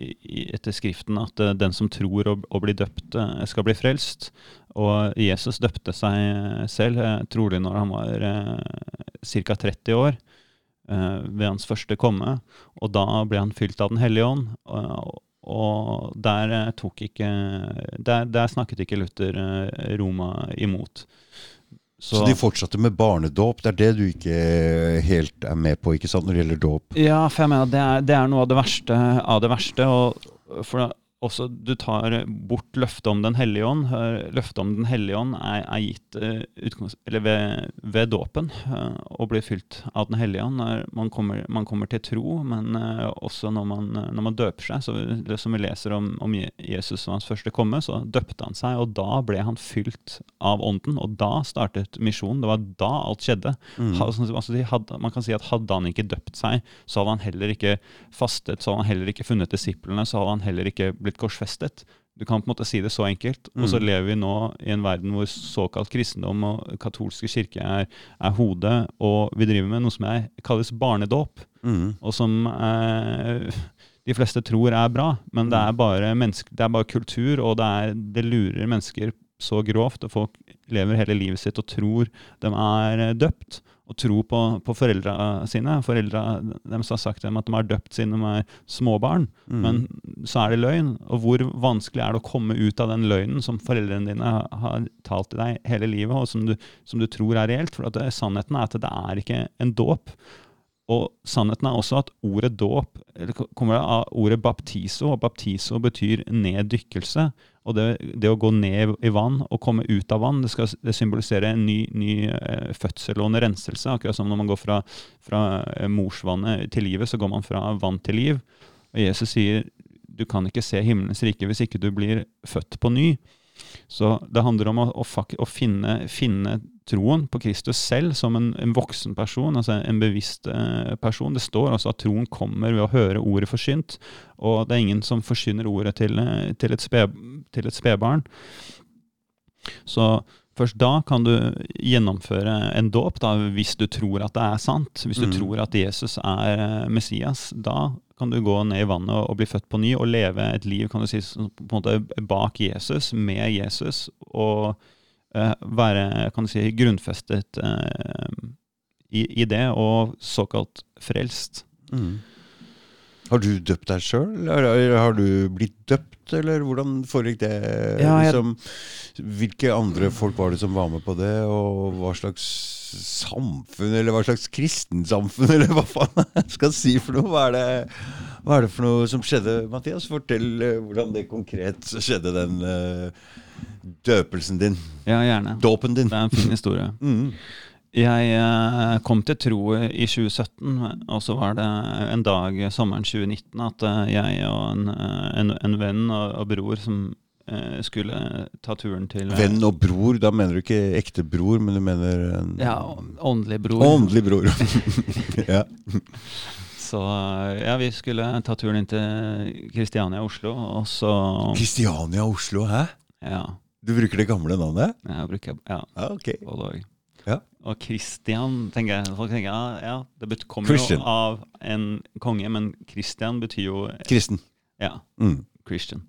i, etter Skriften at uh, den som tror og, og blir døpt, uh, skal bli frelst. Og Jesus døpte seg selv, uh, trolig når han var ca. 30 år, ved hans første komme. Og da ble han fylt av Den hellige ånd. og der, ikke, der, der snakket ikke Luther Roma imot. Så, så, de fortsatte med barnedåp. Det er det du ikke helt er med på ikke sant, når det gjelder dåp? Ja, for jeg mener det er, det er noe av det verste av det verste. og for også du tar bort løftet om Den hellige ånd. Løftet om Den hellige ånd er, er gitt uh, ved, ved dåpen og blir fylt av Den hellige ånd. Man kommer, man kommer, til tro, men uh, også når man, når man, døper seg. Så det som vi leser om, om Jesus som hans første komme, så døpte han seg, og da ble han fylt av ånden. Og da startet misjonen. Det var da alt skjedde. Mm. Altså, hadde, man kan si at hadde han ikke døpt seg, så hadde han heller ikke fastet, så hadde han heller ikke funnet disiplene, så hadde han heller ikke blitt blitt korsfestet. Du kan på en måte si det så enkelt. Mm. Og så mm. lever vi nå i en verden hvor såkalt kristendom og katolske kirke er, er hodet, og vi driver med noe som er, kalles barnedåp, mm. og som eh, de fleste tror er bra, men det er bare, bare, det er bare kultur, og det, er, det lurer mennesker så grovt, og folk lever hele livet sitt og tror de er døpt og tro på, på foreldra sine. Foreldra deres har sagt dem at de har døpt de er småbarn, mm. men så er det løgn. Og hvor vanskelig er det å komme ut av den løgnen som foreldrene dine har talt til deg hele livet, og som du, som du tror er reelt? For det, sannheten er at det er ikke en dåp. Og sannheten er også at ordet dåp kommer av ordet baptiso, og baptiso betyr neddykkelse. Og det, det, å gå ned i vann og komme ut av vann, det skal det symboliserer en ny, ny uh, fødsel og en renselse. Akkurat som når man går fra, fra uh, morsvannet til livet, så går man fra vann til liv. Og Jesus sier du kan ikke se himmelens rike hvis ikke du blir født på ny. Så det handler om å, å, å finne, finne troen på Kristus selv som en, en voksen person, altså en bevisst eh, person. Det står også at troen kommer ved å høre ordet forsynt, og det er ingen som forsyner ordet til, eh, til et, spe, spedbarn. Så først da kan du gjennomføre en dåp, hvis du tror at det er sant. Hvis du mm. tror at Jesus er eh, Messias. Da kan du gå ned i vannet og, og, bli født på ny og leve et liv kan du si, på en måte bak Jesus, med Jesus. og være kan du si, grunnfestet uh, i, i, det, og såkalt frelst. Mm. Har du døpt deg sjøl, har du blitt døpt, eller hvordan foregikk det? Ja, jeg... liksom, hvilke andre folk var det som var med på det, og hva slags samfunn, eller hva slags kristensamfunn, eller hva faen jeg skal si for noe? Hva er det, hva er det for noe som skjedde, Mathias? Fortell uh, hvordan det konkret skjedde, den uh, døpelsen din. Ja, gjerne. Dåpen din. Det er en fin historie. mm. Jeg uh, kom til tro i 2017, og så var det en dag sommeren 2019 at jeg og en, en, en venn og, og bror som Eh, skulle ta turen til eh, Venn og bror, da mener du ikke ekte bror, men du mener en Ja, åndelig bror. Åndelig bror. ja. Så ja, vi skulle ta turen inn til Kristiania Oslo, og så Kristiania Oslo, hæ? Ja. Du bruker det gamle navnet? Ja, jeg bruker ja. Ah, okay. Og, ja. og Christian, tenker jeg. Folk tenker ja, ja det kommer Christian. jo av en konge, men Christian betyr jo Kristen. Ja. Mm. Christian.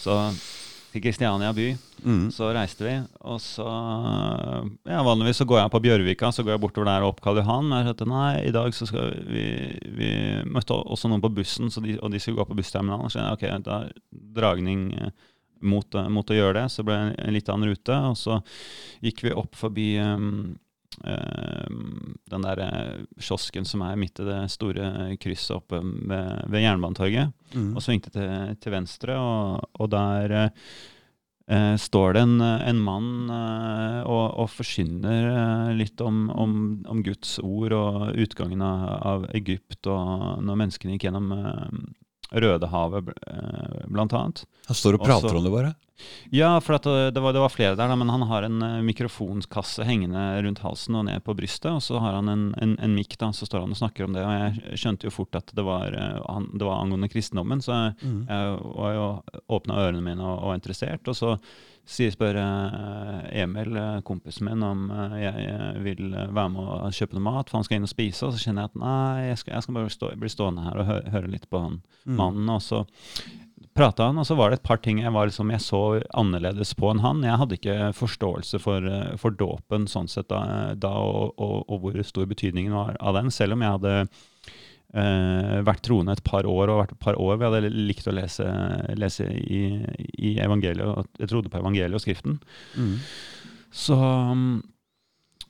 Så til Kristiania by. Mm. Så reiste vi. Og så ja, Vanligvis så går jeg på Bjørvika, så går jeg bortover der og opp Karl Johan. Men jeg sa nei, i dag så skal vi Vi møtte også noen på bussen, de, og de skulle gå på bussterminalen. Så jeg, ok, da dragning eh, mot, mot, å gjøre det. Så ble det en litt annen rute. Og så gikk vi opp forbi um, den der kiosken som er midt i det store krysset oppe ved, ved Jernbanetorget. Mm. Og svingte til, til venstre, og, og der eh, står det en, en mann eh, og, og forsyner eh, litt om, om, om, Guds ord og utgangen av, av, Egypt, og når menneskene gikk gjennom eh, Rødehavet, eh, blant annet. Han står og prater Også, om det, bare? Ja, for det, det, var, det, var, flere der, men han har en uh, mikrofonkasse hengende rundt halsen og ned på brystet. Og så har han en, en, en mikk, da, så står han og snakker om det. Og jeg skjønte jo fort at det var, han, det var angående kristendommen, så jeg, mm. jeg var jo åpna ørene mine og var interessert. Og så sier spør uh, Emil, kompisen min, om jeg vil være med og kjøpe noe mat, for han skal inn og spise. Og så kjenner jeg at nei, jeg skal, jeg skal bare stå, bli stående her og høre, høre litt på han mm. mannen. Og så prata han, og så var det et par ting jeg, var liksom, jeg så annerledes på enn han. Jeg hadde ikke forståelse for, eh, for dåpen sånn sett da, da og, og, og, hvor stor betydningen var av den, selv om jeg hadde eh, vært troende et par år, og et par år vi hadde likt å lese, lese i, i, evangeliet, jeg trodde på evangeliet og Skriften. Mm. Så,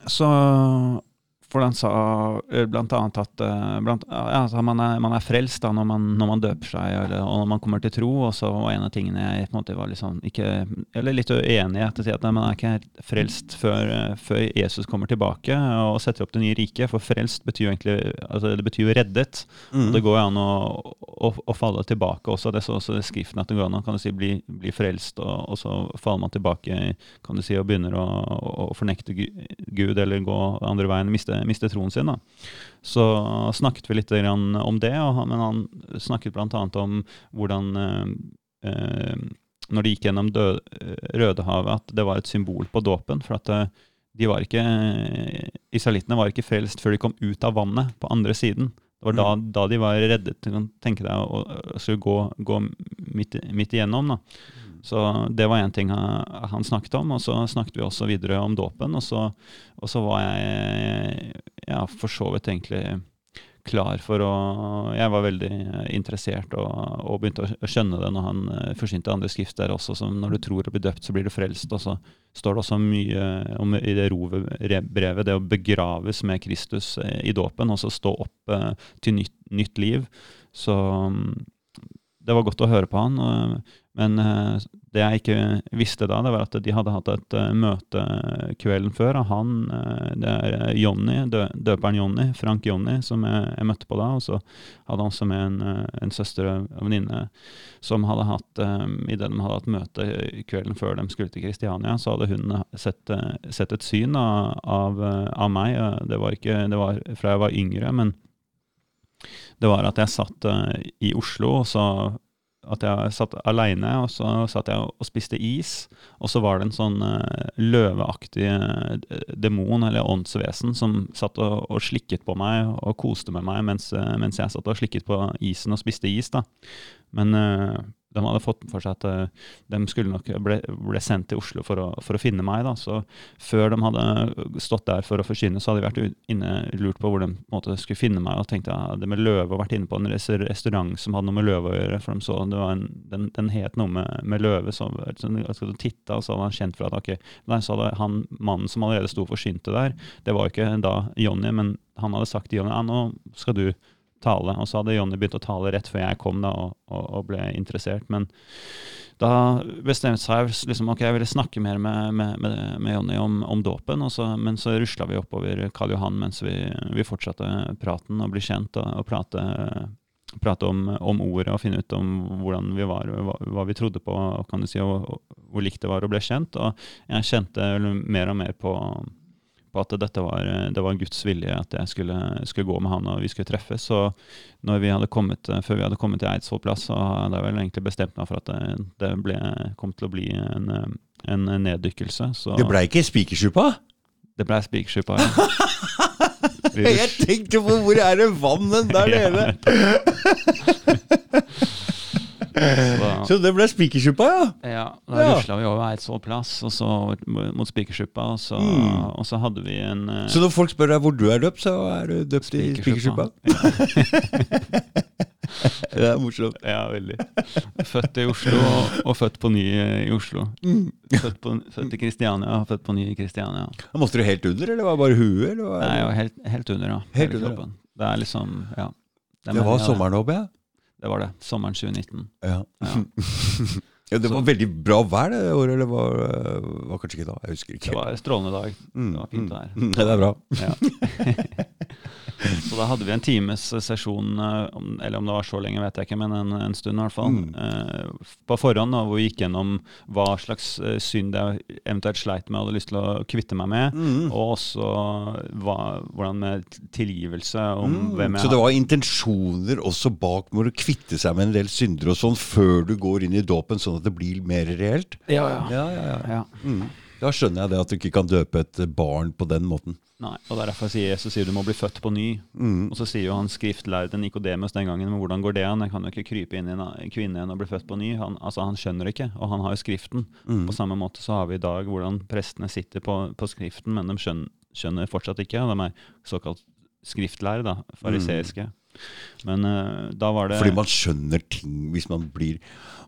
så for den sa eh, annet at eh, blant, altså man, er, man, er, frelst da når man, når man døper seg, eller, og når man kommer til tro. Og så var en av tingene jeg på en måte var liksom ikke, eller litt uenig i, at man er ikke frelst før, eh, før, Jesus kommer tilbake og setter opp det nye riket. For frelst betyr jo egentlig altså det betyr jo reddet. Mm. Og det går jo an å, å, å, falle tilbake også. Det er også i Skriften at det går an å kan du si, bli, bli frelst, og, og, så faller man tilbake kan du si, og begynner å, å fornekte Gud eller gå andre veien. miste miste troen sin. Da. Så snakket vi litt om det, men han snakket bl.a. om hvordan eh, eh, når de gikk gjennom død, Rødehavet, at det var et symbol på dåpen. For at eh, de var ikke, israelittene var ikke frelst før de kom ut av vannet på andre siden. Det var da, mm. da de var reddet til å tenke deg å, å gå, gå midt, midt, igjennom. Da. Så det var én ting han snakket om. Og så snakket vi også videre om dåpen. Og og så var jeg ja, for så vidt egentlig klar for å Jeg var veldig interessert og, og begynte å skjønne det når han eh, forsynte andre skrift der også, som når du tror å bli døpt, så blir du frelst. Og så står det også mye om i det roverbrevet, det å begraves med Kristus eh, i dåpen, og så stå opp eh, til nytt, nytt liv. Så mm, det var godt å høre på han. Men uh, det jeg ikke visste da, det var at de hadde hatt et uh, møte kvelden før. Og han, uh, det er Jonny, døperen Jonny, Frank Jonny, som jeg, jeg, møtte på da. Og så hadde han også med en, en søster og venninne som hadde hatt Idet de hadde hatt møte kvelden før de skulle til Kristiania, så hadde hun sett, sett et syn av, av, av, meg. Det var ikke det var fra jeg var yngre, men det var at jeg satt i Oslo, og så at jeg satt aleine, og så satt jeg og spiste is. Og så var det en sånn uh, løveaktig uh, demon, eller åndsvesen, som satt og, og, slikket på meg og koste med meg mens, uh, mens, jeg satt og slikket på isen og spiste is. da. Men de hadde fått for seg at uh, de skulle nok ble, ble, sendt til Oslo for å, for å finne meg. Da. Så før de hadde stått der for å forsyne, så hadde de vært inne lurt på hvor de på måte, skulle finne meg. Og tenkte ja, det med løve og vært inne på en restaurant som hadde noe med løve å gjøre. For de så en, den, den het noe med, med løve. Så, så de titta, og så hadde han kjent for at okay, nei, så hadde han mannen som allerede sto og forsynte der, det var ikke da Jonny, men han hadde sagt til Jonny ja, nå skal du tale. Og så hadde Jonny begynt å tale rett før jeg kom da, og, og, og ble interessert. Men da bestemte seg liksom, ok, jeg ville snakke mer med, med, med, med Jonny om, om dåpen. Så, men så rusla vi oppover Karl Johan mens vi, vi fortsatte praten og bli kjent og, og prate, prate om, om, ordet og finne ut om hvordan vi var, hva, hva vi trodde på, og, kan du si, og, hvor likt det var å bli kjent. Og jeg kjente mer og mer på på at dette var, det var Guds vilje at jeg skulle, skulle, gå med han og vi skulle treffes. Så når vi hadde kommet, før vi hadde kommet til Eidsvoll plass, så hadde jeg vel egentlig bestemt meg for at det, det ble, kom til å bli en, en neddykkelse. Så. Det blei ikke Spikersuppa? Det blei Spikersuppa, ja. jeg tenkte på hvor er det vannet der nede? Så, så det ble Spikersuppa, ja? Ja, da ja. rusla vi over Eidsvoll plass, og så mot Spikersuppa, og, så, mm. og så hadde vi en uh, Så når folk spør deg hvor du er døpt, så er du døpt i Spikersuppa? Ja. Det er morsomt. Ja, veldig. Født i Oslo og, og født på ny i Oslo. Født, på, født i Kristiania og født på ny i Kristiania. Da Måtte du helt under, eller var det bare huet? Eller var Nei, jeg var helt, helt under, ja. Helt under, ja. Det er liksom, ja. det det var jeg, sommeren, jeg? Det var det. Sommeren 2019. Ja. Ja. ja, det var veldig bra vær det året, eller var, var kanskje ikke da? Jeg husker ikke. Det var en strålende dag. Mm, det var fint mm. vær. Mm, Det er bra. Ja. så da hadde vi en times sesjon, eh, eller om det var så lenge, vet jeg ikke, men en, en stund i hvert fall. Mm. eh, På forhånd, da, hvor vi gikk gjennom hva slags eh, synd jeg eventuelt sleit med og hadde lyst til å kvitte meg med. Mm. Og også hva, hvordan med tilgivelse, om Mm, hvem jeg Så det var intensjoner også bak med å kvitte seg med en del syndere og sånn før du går inn i dåpen, sånn at det blir mer reelt? Ja, ja. Ja, ja, ja. ja. Mm. Da skjønner jeg det at du ikke kan døpe et barn på den måten. Nei, og det er derfor sier Jesus sier du må bli født på ny. Mm. Og så sier jo han skriftlærde Nikodemus den gangen, men hvordan går det an? Jeg kan jo ikke krype inn i en kvinne igjen og bli født på ny. Han, altså, han skjønner ikke, og han har jo Skriften. Mm. På samme måte så har vi i dag hvordan prestene sitter på, på Skriften, men de skjønner, skjønner fortsatt ikke. De er såkalt skriftlærere, da, fariseiske. Men uh, da var det Mm. Fordi man skjønner ting hvis man blir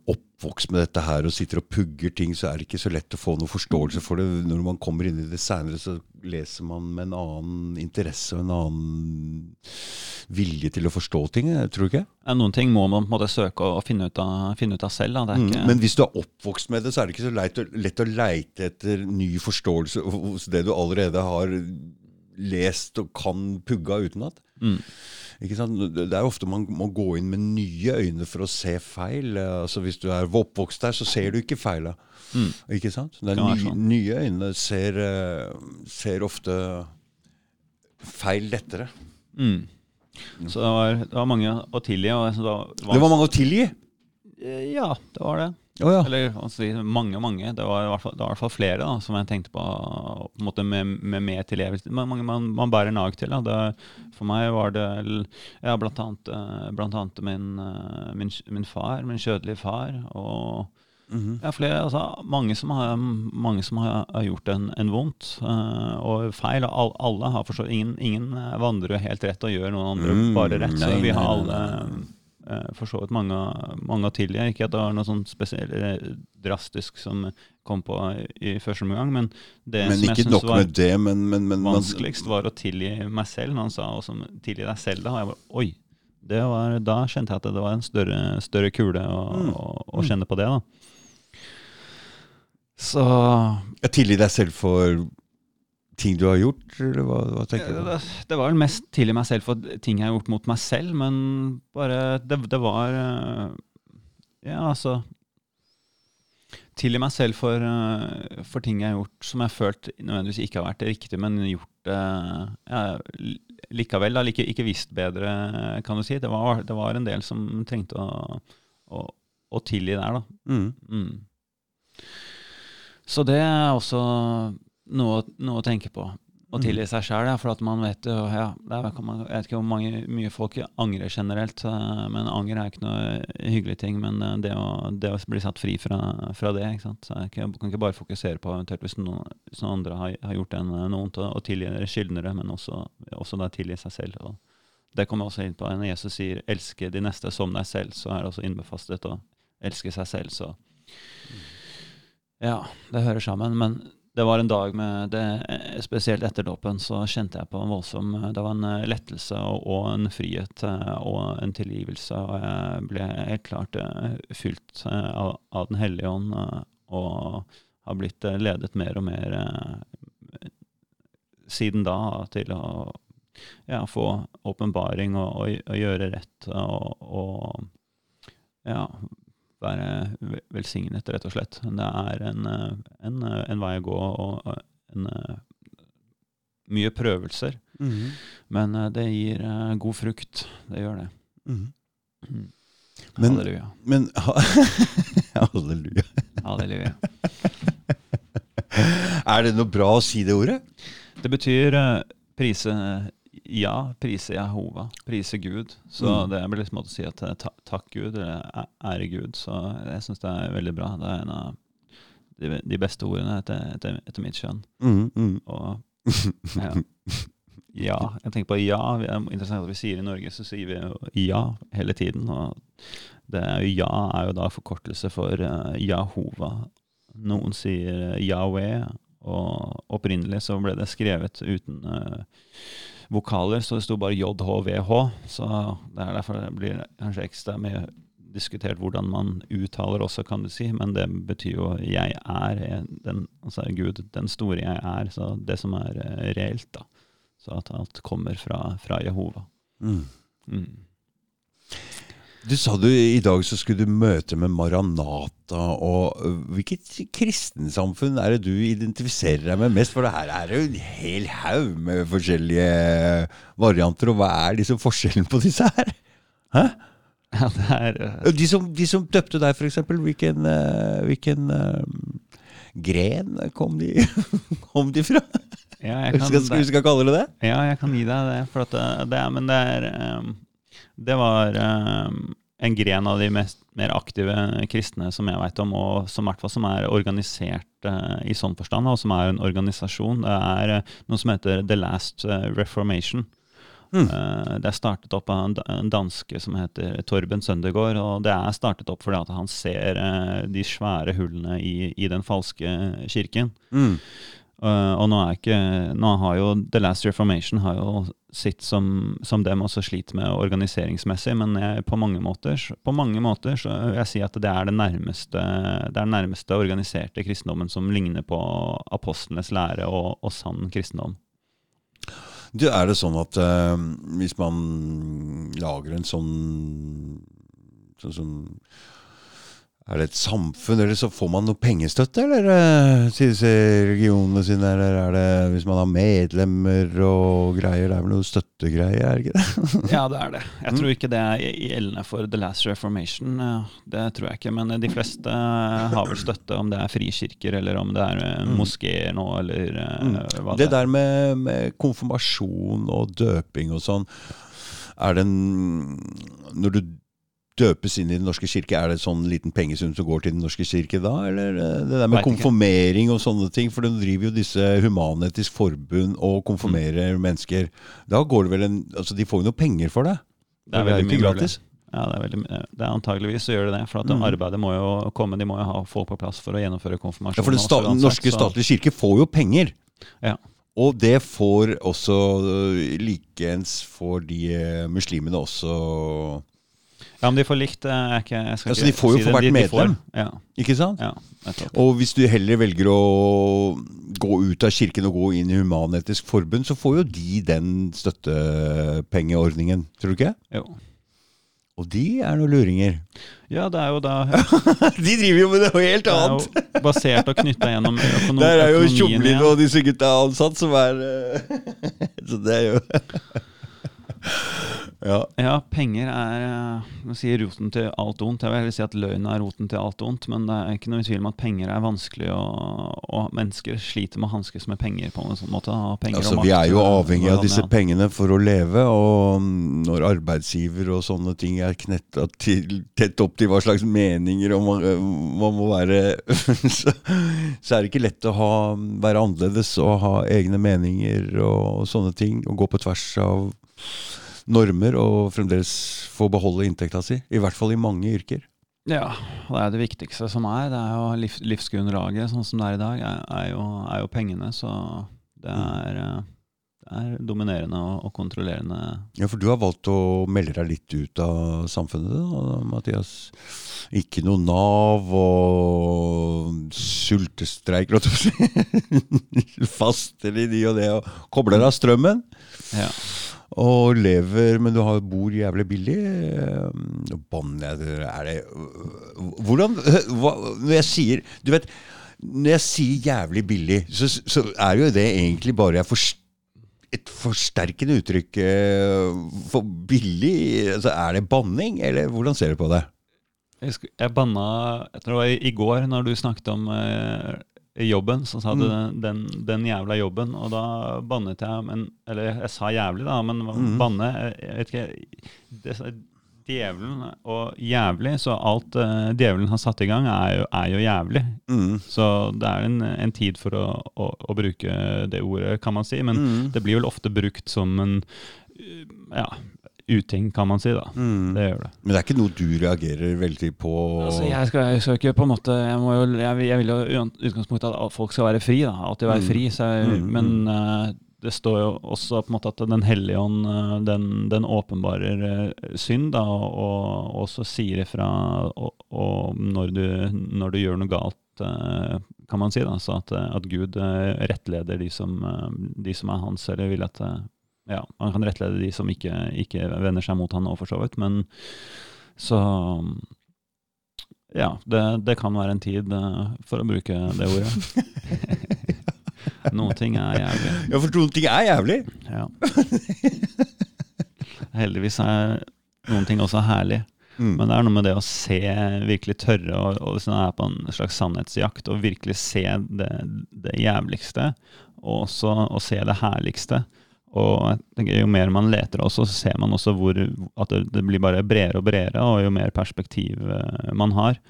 oppvokst med dette her og sitter og pugger ting, så er det ikke så lett å få noe forståelse for det. Når man kommer inn i det seinere, så leser man med en annen interesse og en annen vilje til å forstå ting. Tror du ikke? Noen ting må man på en måte søke å, finne, ut av, finne ut av selv. Er Mm, ikke, Men hvis du er oppvokst med det, så er det ikke så lett å, lett å leite etter ny forståelse hos det du allerede har lest og kan pugga utenat. mm? Det er ofte man må gå inn med nye øyne for å se feil. Eh, Altså Hvis du er oppvokst der, så ser du ikke feila. mm. Ikke sant? Kan nye, sånn. nye øyne ser, eh, ser ofte feil lettere. Mm. Så det var, det var mange å tilgi. Det var mange å tilgi! Eh, Ja, det var det. Å ja. Eller si, mange, mange. Det var i hvert fall, det var i hvert fall flere da, som jeg tenkte på, på en måte med, med mer tilgivelse. Mange man, man bærer nag til. Det, for meg var det ja, blant annet, eh, blant annet min, eh, min, min far, min kjødelige far. og Mhm. ja, flere, altså, mange som har, mange som har, har gjort en, en vondt uh, og feil. All, alle har forstått, ingen, ingen vandrer jo helt rett og gjør noen andre Mm, bare rett. Så vi har alle for så vidt mange, mange tidligere, tilgi. Ikke at det var noe sånn spesielt eh, drastisk som kom på i første omgang, men det Men som jeg syns var det, men, men, men vanskeligst, var å tilgi meg selv. Når han sa også, 'tilgi deg selv', da har jeg bare Oi! Det var, da kjente jeg at det var en større, større kule å, Mm. å, å kjenne på det. da. Så Tilgi deg selv for ting du har gjort, eller hva, hva tenker du? det, det var vel mest tilgi meg selv for ting jeg har gjort mot meg selv, men bare Det, det var eh, Ja, altså Tilgi meg selv for, eh, for ting jeg har gjort som jeg har følt nødvendigvis ikke har vært riktig, men gjort det ja, likevel. Da, like, ikke visst bedre, kan du si. Det var, det var en del som trengte å, å, å tilgi der, da. Mm. Mm. Så det er også noe, noe å tenke på. Å tilgi seg sjæl, ja, for at man vet jo ja, det er, man, Jeg vet ikke hvor mange, mye folk angrer generelt, eh, men anger er ikke noe hyggelig ting. Men eh, det å, det å bli satt fri fra, fra det ikke sant? Så jeg kan kan ikke bare fokusere på eventuelt hvis noen, hvis noen andre har, har gjort en, noe vondt, og, å tilgi skyldnere, men også, også da tilgi seg selv. Og det kommer også inn på når Jesus sier 'elske de neste som deg selv', så er det også innbefastet å elske seg selv. Så ja, det hører sammen. Men det var en dag med det, eh, Spesielt etter dåpen så kjente jeg på en voldsom Det var en eh, lettelse og, og en frihet eh, og en tilgivelse. Og jeg ble helt klart eh, fylt eh, av, av Den hellige ånd eh, og har blitt eh, ledet mer og mer eh, siden da til å ja, få åpenbaring og, og, og gjøre rett og, og ja, være velsignet, rett og slett. Det er en, eh, en, eh, en vei å gå og og en, eh, mye prøvelser. Mhm. Men eh, det gir eh, god frukt. Det gjør det. Mhm. Mm. Men- Halleluja. Men Halleluja. Halleluja. Er det noe bra å si det ordet? Det betyr eh, prise ja, prise Jehova, prise Gud. Så Mm. det blir liksom å si at eh, ta, takk Gud, eller ære Gud. Så jeg syns det er veldig bra. Det er en av de, de beste ordene etter, etter, etter mitt skjønn. Mm, mm. Og ja. Ja, jeg tenker på ja. Det er interessant at vi sier i Norge, så sier vi jo ja hele tiden. Og det er jo ja er jo da forkortelse for uh, Jehova. Noen sier Yahweh, og opprinnelig så ble det skrevet uten uh, vokaler, så det sto bare JHVH. Så det er derfor det blir kanskje ekstra mye diskutert hvordan man uttaler også, kan du si. Men det betyr jo 'jeg er', den, altså Gud, den store jeg er. Så det som er uh, reelt, da. Så at alt kommer fra, fra Jehova. Mm. Mm. Du sa du i dag så skulle du møte med Maranata. og Hvilket kristensamfunn er det du identifiserer deg med mest? For det her er jo en hel haug med forskjellige varianter. Og hva er liksom forskjellen på disse her? Hæ? Ja, det er uh, De som, de som døpte deg, f.eks. Hvilken, uh, hvilken uh, gren kom de, kom de fra? ja, kan, Skal, skal, vi skal kalle det det? Ja, jeg kan gi deg det. Det, det men det er um, Det var um, en gren av de mest, mer aktive kristne som jeg veit om, og som, hvert fall som er organisert uh, i sånn forstand, og som er en organisasjon. Det er uh, noe som heter The Last Reformation. Mm. Uh, det er startet opp av en, da- danske som heter Torben Søndergaard. Og det er startet opp fordi at han ser de svære hullene i, i den falske kirken. Mm. Og nå er ikke Nå har jo The Last Reformation har jo sitt som, som dem også sliter med organiseringsmessig, men jeg, på, mange måter, på mange måter så vil jeg si at det er den nærmeste, det er nærmeste organiserte kristendommen som ligner på apostlenes lære og, og sann kristendom. Du, er det sånn at eh, hvis man lager en sånn Sånn som Er det et samfunn, eller så får man noe pengestøtte, eller eh, til disse regionene sine? Eller er det hvis man har medlemmer og greier? Det er vel noe støttegreier, er det ikke det? Ja, det er det. Jeg tror ikke det er gjeldende for The Last Reformation. eh, Det tror jeg ikke. Men de fleste eh, har vel støtte, om det er frikirker eller om det er eh, moskeer nå, eller mm. hva Det der med, med konfirmasjon og døping og sånn, er det en Når du døpes inn i Den norske kirke, er det sånn liten pengesum som går til Den norske kirke da? Eller eh, det der med konfirmering og sånne ting? For de driver jo disse Human-Etisk Forbund og konfirmerer Mm. mennesker. Da går det vel en Altså, de får jo noe penger for det. Det er det jo ikke gratis. Ja, det er, veldig, det er antageligvis så gjør det det. For at Mm. arbeidet må jo komme, de må jo ha folk på plass for å gjennomføre konfirmasjon. Ja, for Den sta norske statlige kirke får jo penger. Ja. Og det får også øh, likeens får de eh, muslimene også Ja, om de får likt, det er ikke jeg skal ja, så de får jo si for hvert medlem. Ja, Ikke sant? ja. Og hvis du heller velger å gå ut av kirken og gå inn i Human-Etisk Forbund, så får jo de den støttepengeordningen, tror du ikke? Jo. Og de er noen luringer. Ja, det er jo da De driver jo med noe helt annet! Det er jo basert og knytta gjennom økonom, Der er jo Tjomlin og disse gutta ansatt som er eh, Så det er jo Ja. Ja, penger er eh, man sier roten til alt ondt. Jeg vil heller si at løgn er roten til alt ondt, men det er ikke noe tvil om at penger er vanskelig, og, og mennesker sliter med å hanskes med penger på en sånn måte. og Altså, og vi er jo eh, avhengig av disse pengene for å leve, og når arbeidsgiver og sånne ting er knetta til, tett opp til hva slags meninger og man, man må være så, så er det ikke lett å ha, være annerledes og ha egne meninger og sånne ting, og gå på tvers av normer og fremdeles få beholde inntekta si. I hvert fall i mange yrker. Ja, det er det viktigste som er. Det er jo liv, livsgrunnlaget sånn som det er i dag, er, er, jo, er jo pengene. Så det er, eh, det er dominerende og, og kontrollerende. Ja, for du har valgt å melde deg litt ut av samfunnet, da, Mathias. Ikke noe Nav og sultestreik, låt oss si. Faster i de og det, og kobler av strømmen. Ja. Og lever, men du har, bor jævlig billig. Eh, Nå banner jeg. Er det Hvordan hva, Når jeg sier Du vet, når jeg sier jævlig billig, så, så er jo det egentlig bare jeg forstår et forsterkende uttrykk eh, for billig? Altså, er det banning, eller hvordan ser du på det? Jeg, jeg banna jeg tror det var i går, når du snakket om eh, jobben, så sa du Mm. den, den jævla jobben, og da bannet jeg. Men, eller jeg sa jævlig, da, men Mm. banne jeg, vet ikke det, djevelen og jævlig, så alt uh, djevelen har satt i gang, er jo, er jo jævlig. Mm. Så det er en, en tid for å, å, å, bruke det ordet, kan man si. Men mm. det blir vel ofte brukt som en ja, uting, kan man si. da. Mm. Det gjør det. Men det er ikke noe du reagerer veldig på? Altså, jeg, skal, jeg skal ikke på en måte Jeg, jo, jeg, jeg vil jo i utgangspunktet at folk skal være fri. da, Alltid være mm. fri. Jeg, mm. Men uh, det står jo også på en måte at Den hellige ånd uh, den, den, åpenbarer uh, synd, da, og, og også sier ifra og, og når, du, når, du, gjør noe galt, kan man si. da, så At, at Gud rettleder de som, de som er hans, eller vil at ja, man kan rettlede de som ikke, ikke vender seg mot han nå, for så vidt. Men så Ja, det, det kan være en tid uh, for å bruke det ordet. noen ting er jævlig. Ja, for noen ting er jævlig? Ja. Heldigvis er noen ting også herlig. Mm. Men det er noe med det å se, virkelig tørre og, og hvis man er på en slags sannhetsjakt, og virkelig se det, det jævligste, og også å se det herligste. Og jeg tenker, jo mer man leter også, så ser man også hvor, at det, blir bare bredere og bredere, og jo mer perspektiv eh, man har.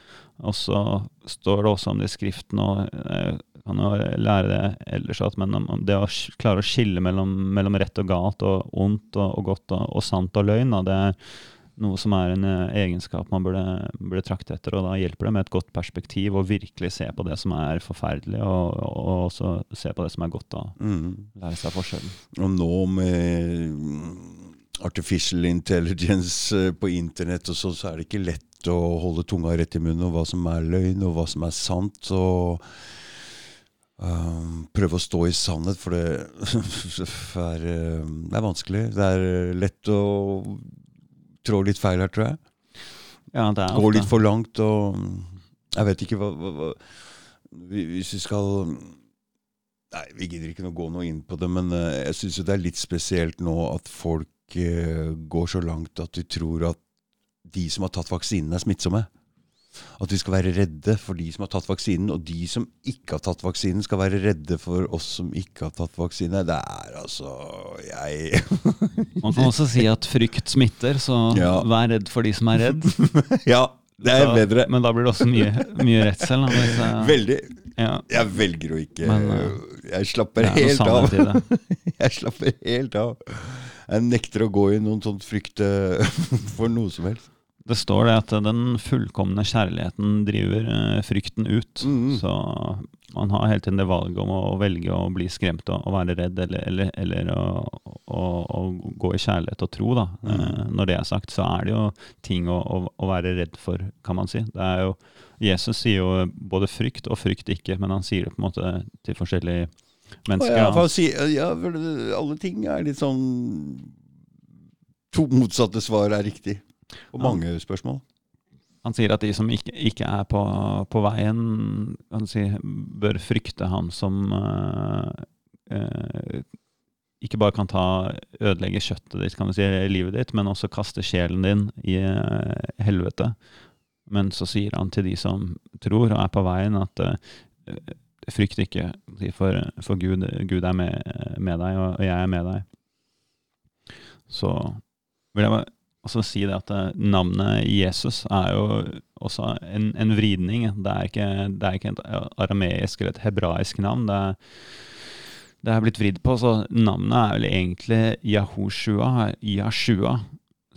Og så står det også om det i Skriften, og jeg eh, kan jo lære det ellers, at men det å klare å skille mellom, mellom rett og galt, og ondt og, og godt og, og sant og løgn, da, det er noe som er en eh, egenskap man burde, burde, trakte etter. Og da hjelper det med et godt perspektiv å virkelig se på det som er forferdelig, og, og også se på det som er godt. da, mm. Lære seg forskjellen. Og nå med artificial intelligence eh, på internett og så, så er det ikke lett å holde tunga rett i munnen, og hva som er løgn, og hva som er sant. og Um, prøve å stå i sannhet, for det er, det er vanskelig. Det er lett å trår litt feil her, tror jeg. Ja, det er Går litt for langt og Jeg vet ikke hva, hva, hva Hvis vi skal Nei, vi gidder ikke å gå noe inn på det, men uh, jeg syns det er litt spesielt nå at folk uh, går så langt at de tror at de som har tatt vaksinen, er smittsomme. At vi skal være redde for de som har tatt vaksinen, og de som ikke har tatt vaksinen, skal være redde for oss som ikke har tatt vaksine. Det er altså Jeg Man kan også si at frykt smitter, så ja. vær redd for de som er redd. ja, det er da, bedre. Men da blir det også mye, mye redsel. Veldig. Ja. Jeg velger å ikke men, uh, Jeg slapper helt av. jeg slapper helt av. Jeg nekter å gå i noen sånn frykt uh, for noe som helst. Det står det at den fullkomne kjærligheten driver eh, frykten ut. Mm. Så man har hele tiden det valget om å velge å bli skremt og, være redd, eller, eller, eller å, å, å, gå i kjærlighet og tro. da. Mm. Eh, når det er sagt, så er det jo ting å, å, være redd for, kan man si. Det er jo, Jesus sier jo både frykt og frykt ikke, men han sier det på en måte til forskjellige mennesker. Ja, for, si, ja, for alle ting er litt sånn To motsatte svar er riktig. Og mange han, spørsmål. Han sier at de som ikke, ikke er på, på veien, si, bør frykte ham som uh, uh, ikke bare kan ta ødelegge kjøttet ditt, kan du si, livet ditt, men også kaste sjelen din i uh, helvete. Men så sier han til de som tror og er på veien, at frykt ikke, for, for Gud, Gud, er med, med, deg, og jeg er med deg. Så vil jeg bare og så si det at eh, navnet Jesus er jo også en, en vridning. Det er, ikke, det er, ikke, et arameisk eller et hebraisk navn. Det er, det er blitt vridd på, så navnet er vel egentlig Yahushua, Yashua,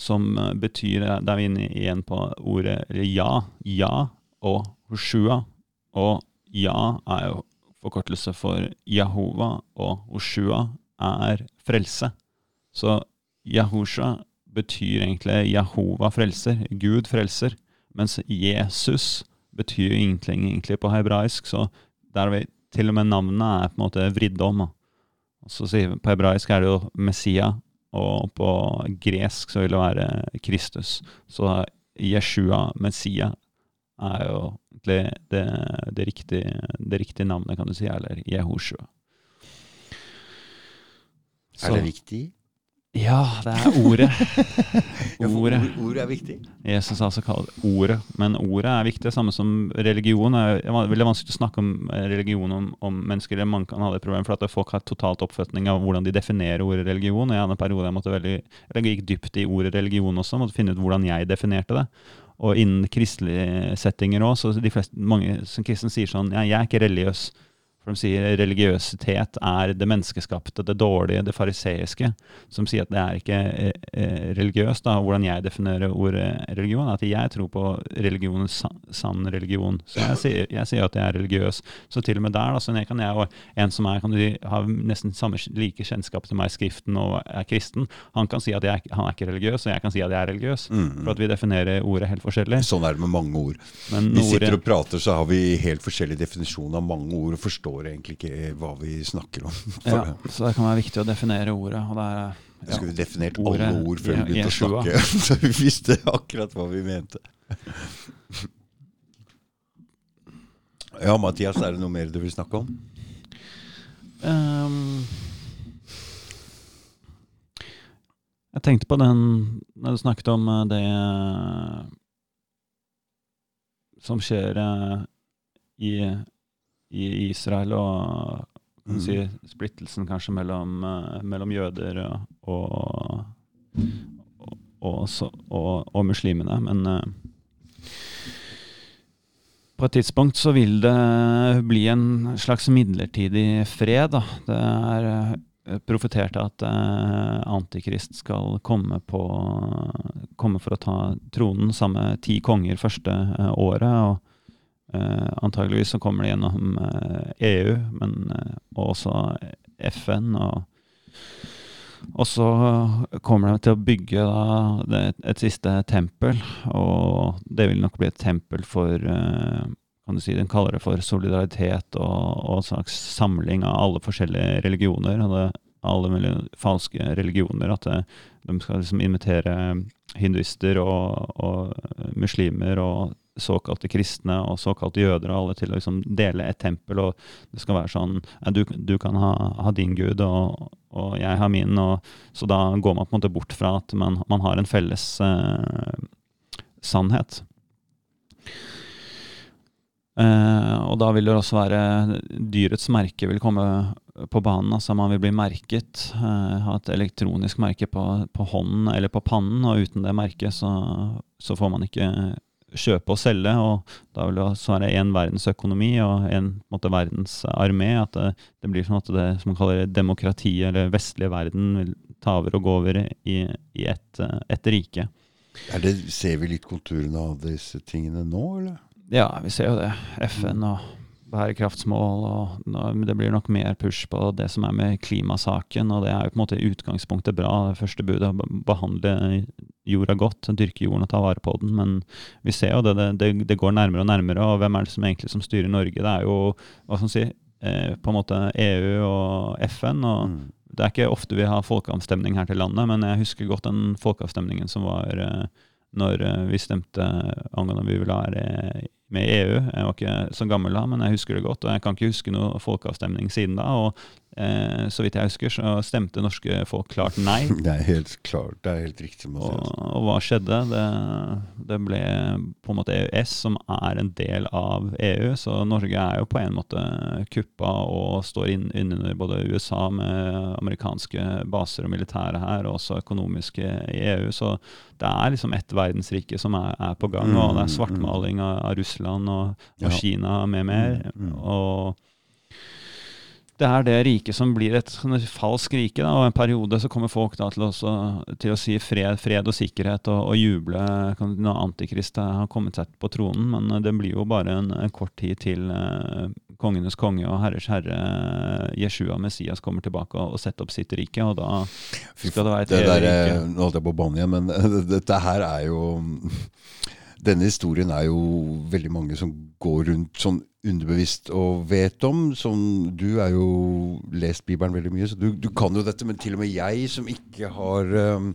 som eh, betyr Da er vi inne igjen på ordet ja. Ja og Hoshua. Og ja er jo forkortelse for Jehova, og Hoshua er frelse. Så Yahusha betyr egentlig Jehova frelser, Gud frelser. Mens Jesus betyr egentlig, egentlig på hebraisk, så der vi, til og med navnet er på en måte vridd om. Så På hebraisk er det jo Messia, og på gresk så vil det være Kristus. Så Jeshua, Messia, er jo egentlig det, det, riktige, det riktige navnet, kan du si, eller Jehoshua. Er det riktig? Ja, det er ordet. Ja, ordet. ord, ord er viktig. Jesus altså kaller det ordet. Men ordet er viktig, samme som religion. Det er veldig vanskelig å snakke om eh, religion om, om mennesker. eller Mange kan ha det problemet, for at folk har totalt oppfatning av hvordan de definerer ordet religion. og Jeg hadde en periode jeg måtte veldig, jeg gikk dypt i ordet religion også, måtte finne ut hvordan jeg definerte det. Og innen kristelige settinger òg, så de fleste, mange som kristne sier sånn ja, jeg er ikke religiøs. For de sier religiøsitet er det menneskeskapte, det dårlige, det fariseiske. Som sier at det er ikke eh, eh, religiøst. da, Hvordan jeg definerer ordet religion, er at jeg tror på religionens sann religion. Så jeg sier, jeg sier at jeg er religiøs. Så til og med der, da, så jeg kan jeg, og en som er, kan du si, har nesten samme like kjennskap til meg i Skriften og er kristen, han kan si at jeg, han er ikke religiøs, og jeg kan si at jeg er religiøs. For at vi definerer ordet helt forskjellig. Sånn er det med mange ord. Men Vi sitter og prater, så har vi helt forskjellig definisjon av mange ord og forstår egentlig ikke hva vi snakker om. ja, så det kan være viktig å definere ordet. og det er... Jeg Ja. skulle definert Ordet alle ord før vi begynte å snakke. Så vi visste akkurat hva vi mente. Ja, Mathias, er det noe mer du vil snakke om? Um, jeg tenkte på den når du snakket om eh, det eh, som skjer eh, i, i Israel, og mm. si, splittelsen kanskje mellom, eh, mellom jøder og, og, og, og, muslimene. Men eh, på et tidspunkt så vil det bli en slags midlertidig fred. Da. Det er eh, profetert at Antikrist skal komme, på, komme for å ta tronen sammen med ti konger første året. og eh, Antageligvis så kommer det gjennom uh, EU, men uh, også FN. og og så kommer de til å bygge da, det, et siste tempel, og det vil nok bli et tempel for eh, kan du si, Den kaller det for solidaritet og, og en slags samling av alle forskjellige religioner. og det, alle mulige falske religioner. At det, de skal liksom invitere hinduister og, og muslimer og såkalte kristne og såkalte jøder og alle til å liksom dele et tempel. og Det skal være sånn du, du kan ha, ha din gud, og, og jeg har min. Og, så da går man på en måte bort fra at man, man har en felles eh, sannhet. Eh, og da vil det også være Dyrets merke vil komme på banen. altså Man vil bli merket. eh, ha et elektronisk merke på, på hånden eller på pannen. Og uten det merket så, så får man ikke kjøpe og selge. Og da vil det også være én verdensøkonomi og måte, verdensarmé. At det, det blir sånn at det som man kaller demokrati, eller vestlige verden, vil ta over og gå over i, i ett et rike. Er det, ser vi litt konturene av disse tingene nå, eller? Ja, vi ser jo det. FN og bærekraftsmål. og Det blir nok mer push på det som er med klimasaken. og Det er jo på en måte i utgangspunktet bra. Det første budet er å behandle jorda godt, dyrke jorden og ta vare på den. Men vi ser jo det, det, det, det går nærmere og nærmere. Og hvem er det som egentlig som styrer Norge? Det er jo hva skal man si, eh, på en måte EU og FN. og Mm. det er ikke ofte vi har folkeavstemning her til landet, men jeg husker godt den folkeavstemningen som var eh, når eh, vi stemte angående om vi ville være med EU. Jeg var ikke så gammel da, men jeg husker det godt. Og jeg kan ikke huske noe folkeavstemning siden da. Og eh, så vidt jeg husker, så stemte norske folk klart nei. Det er helt klart, det er helt riktig. Og, og hva skjedde? Det, det ble på en måte EØS, som er en del av EU. Så Norge er jo på en måte kuppa og står inn, innunder både USA med amerikanske baser og militære her, og også økonomiske i EU. Så det er liksom ett verdensrike som er, er på gang, og det er svartmaling av, av Russland og, og Ja. Kina med mer. Mm, mm. Og det er det riket som blir et falskt falsk rike. Da, og En periode så kommer folk da til, også, til å si fred, fred og sikkerhet og, og juble når Antikrist har kommet seg på tronen. Men eh, det blir jo bare en, en kort tid til eh, kongenes konge og herres herre eh, Jeshua Messias kommer tilbake og, og setter opp sitt rike. Og da skal det være et Det der, rike. eh, nå holdt jeg på å banne igjen, men eh, dette her er jo Denne historien er jo veldig mange som går rundt sånn underbevisst og vet om. Som du er jo lest Bibelen veldig mye, så du, du kan jo dette. Men til og med jeg som ikke har um,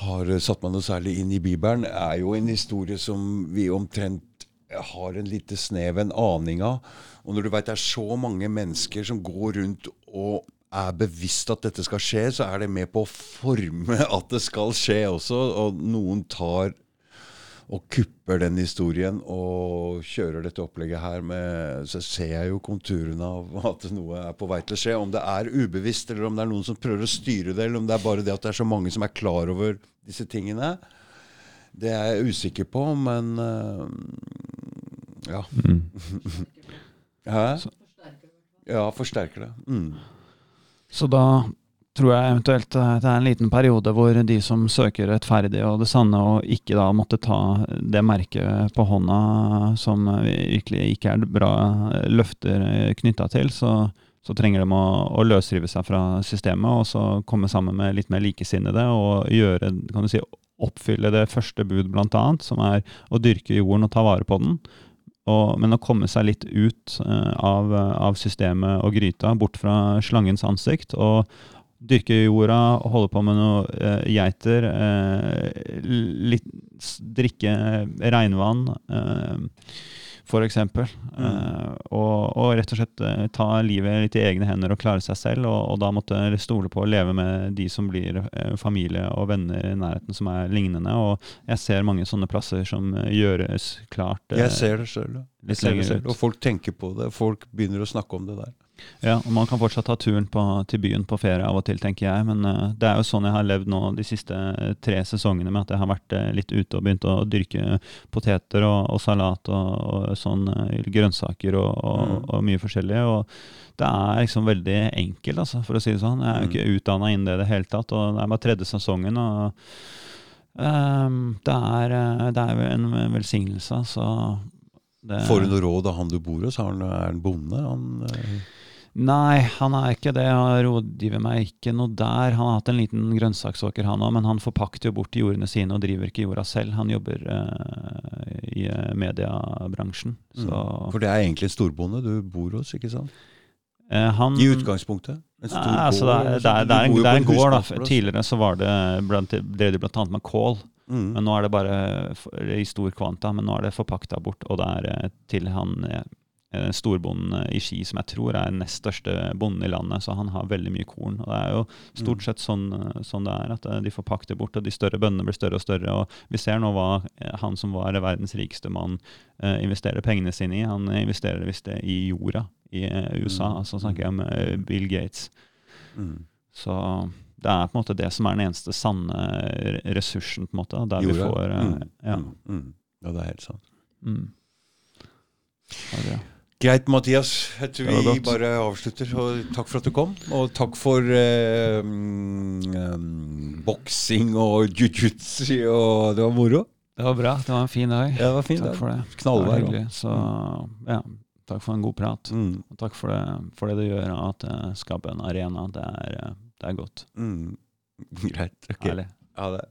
har satt meg noe særlig inn i Bibelen, er jo en historie som vi omtrent har en lite snev en aning av. Og når du veit det er så mange mennesker som går rundt og er bevisst at dette skal skje, så er det med på å forme at det skal skje også. Og noen tar og kupper den historien og kjører dette opplegget her med Så ser jeg jo konturene av at noe er på vei til å skje. Om det er ubevisst, eller om det er noen som prøver å styre det, eller om det er bare det at det er så mange som er klar over disse tingene, det er jeg usikker på, men uh, ja. Mm. Hæ? Ja, forsterker det. Mm. Så da tror jeg eventuelt det er en liten periode hvor de som søker rettferdig og det sanne, og ikke da måtte ta det merket på hånda som virkelig ikke er bra løfter knytta til, så, så, trenger de å, å, løsrive seg fra systemet og så komme sammen med litt mer likesinnede og gjøre, kan du si, oppfylle det første bud, blant annet, som er å dyrke jorden og ta vare på den. Og, men å komme seg litt ut uh, av, av, systemet og gryta, bort fra slangens ansikt, og dyrke jorda, holde på med noe uh, geiter, uh, litt, drikke regnvann. Uh, f.eks. Mm. Uh, og, og, rett og slett ta livet litt i egne hender og klare seg selv. Og, og da måtte stole på å leve med de som blir familie og venner i nærheten som er lignende. Og jeg ser mange sånne plasser som gjøres klart. jeg ser det sjøl. Og folk tenker på det. Folk begynner å snakke om det der. Ja, og man kan fortsatt ta turen på, til byen på ferie av og til, tenker jeg. Men uh, det er jo sånn jeg har levd nå de siste uh, tre sesongene, med at jeg har vært uh, litt ute og begynt å dyrke poteter og, og salat og, og sånn grønnsaker og, og, mm. og, mye forskjellig. Og det er liksom veldig enkelt, altså, for å si det sånn. Jeg er jo mm. ikke utdanna innen det i det hele tatt, og det er bare tredje sesongen. og um, det, er, det er en velsignelse, så det, Får du noe råd av han du bor hos? Er han bonde? Han, Nei, han er ikke det. Han rådgiver meg ikke noe der. Han har hatt en liten grønnsaksåker, han òg, men han forpakter jo bort jordene sine og driver ikke jorda selv. Han jobber uh, i uh, mediebransjen. Mm. For det er egentlig en storbonde du bor hos, ikke sant? Uh, han, I utgangspunktet? En stor nei, altså? Det er, det er, det er en, det er en gård. da. Tidligere så var det blant, drev de bl.a. med kål. Mm. Men nå er det bare i stor kvanta, men nå er det forpakta bort, og det er til han Eh, storbonden eh, i Ski, som jeg tror er den nest største bonden i landet. Så han har veldig mye korn. Og det er jo stort mm. sett sånn, eh, sånn det er, at de får pakte bort, og de større bøndene blir større og større. Og vi ser nå hva han som var verdens rikeste mann, investerer pengene sine i. Han investerer visst det i jorda i USA. Mm. Altså snakker jeg om Bill Gates. Mm. Så det er på en måte det som er den eneste sanne ressursen, på en måte. Der jorda? vi får mm. ja. Mm. ja. det er helt sant. Mm. Ja, det. Greit, Mathias. Jeg tror vi bare avslutter. Og takk for at du kom. Og takk for eh, um, boksing og jiu-jitsu. Og det var moro. Det var bra. Det var en fin dag. Ja, det var fin takk dag. for det. Knallvær. Det Så ja, takk for en god prat. Mm. Og takk for det, for det, du gjør, at det skaper en arena. Det er, det er godt. Mm. Greit. Ok. Ærlig. Ha det.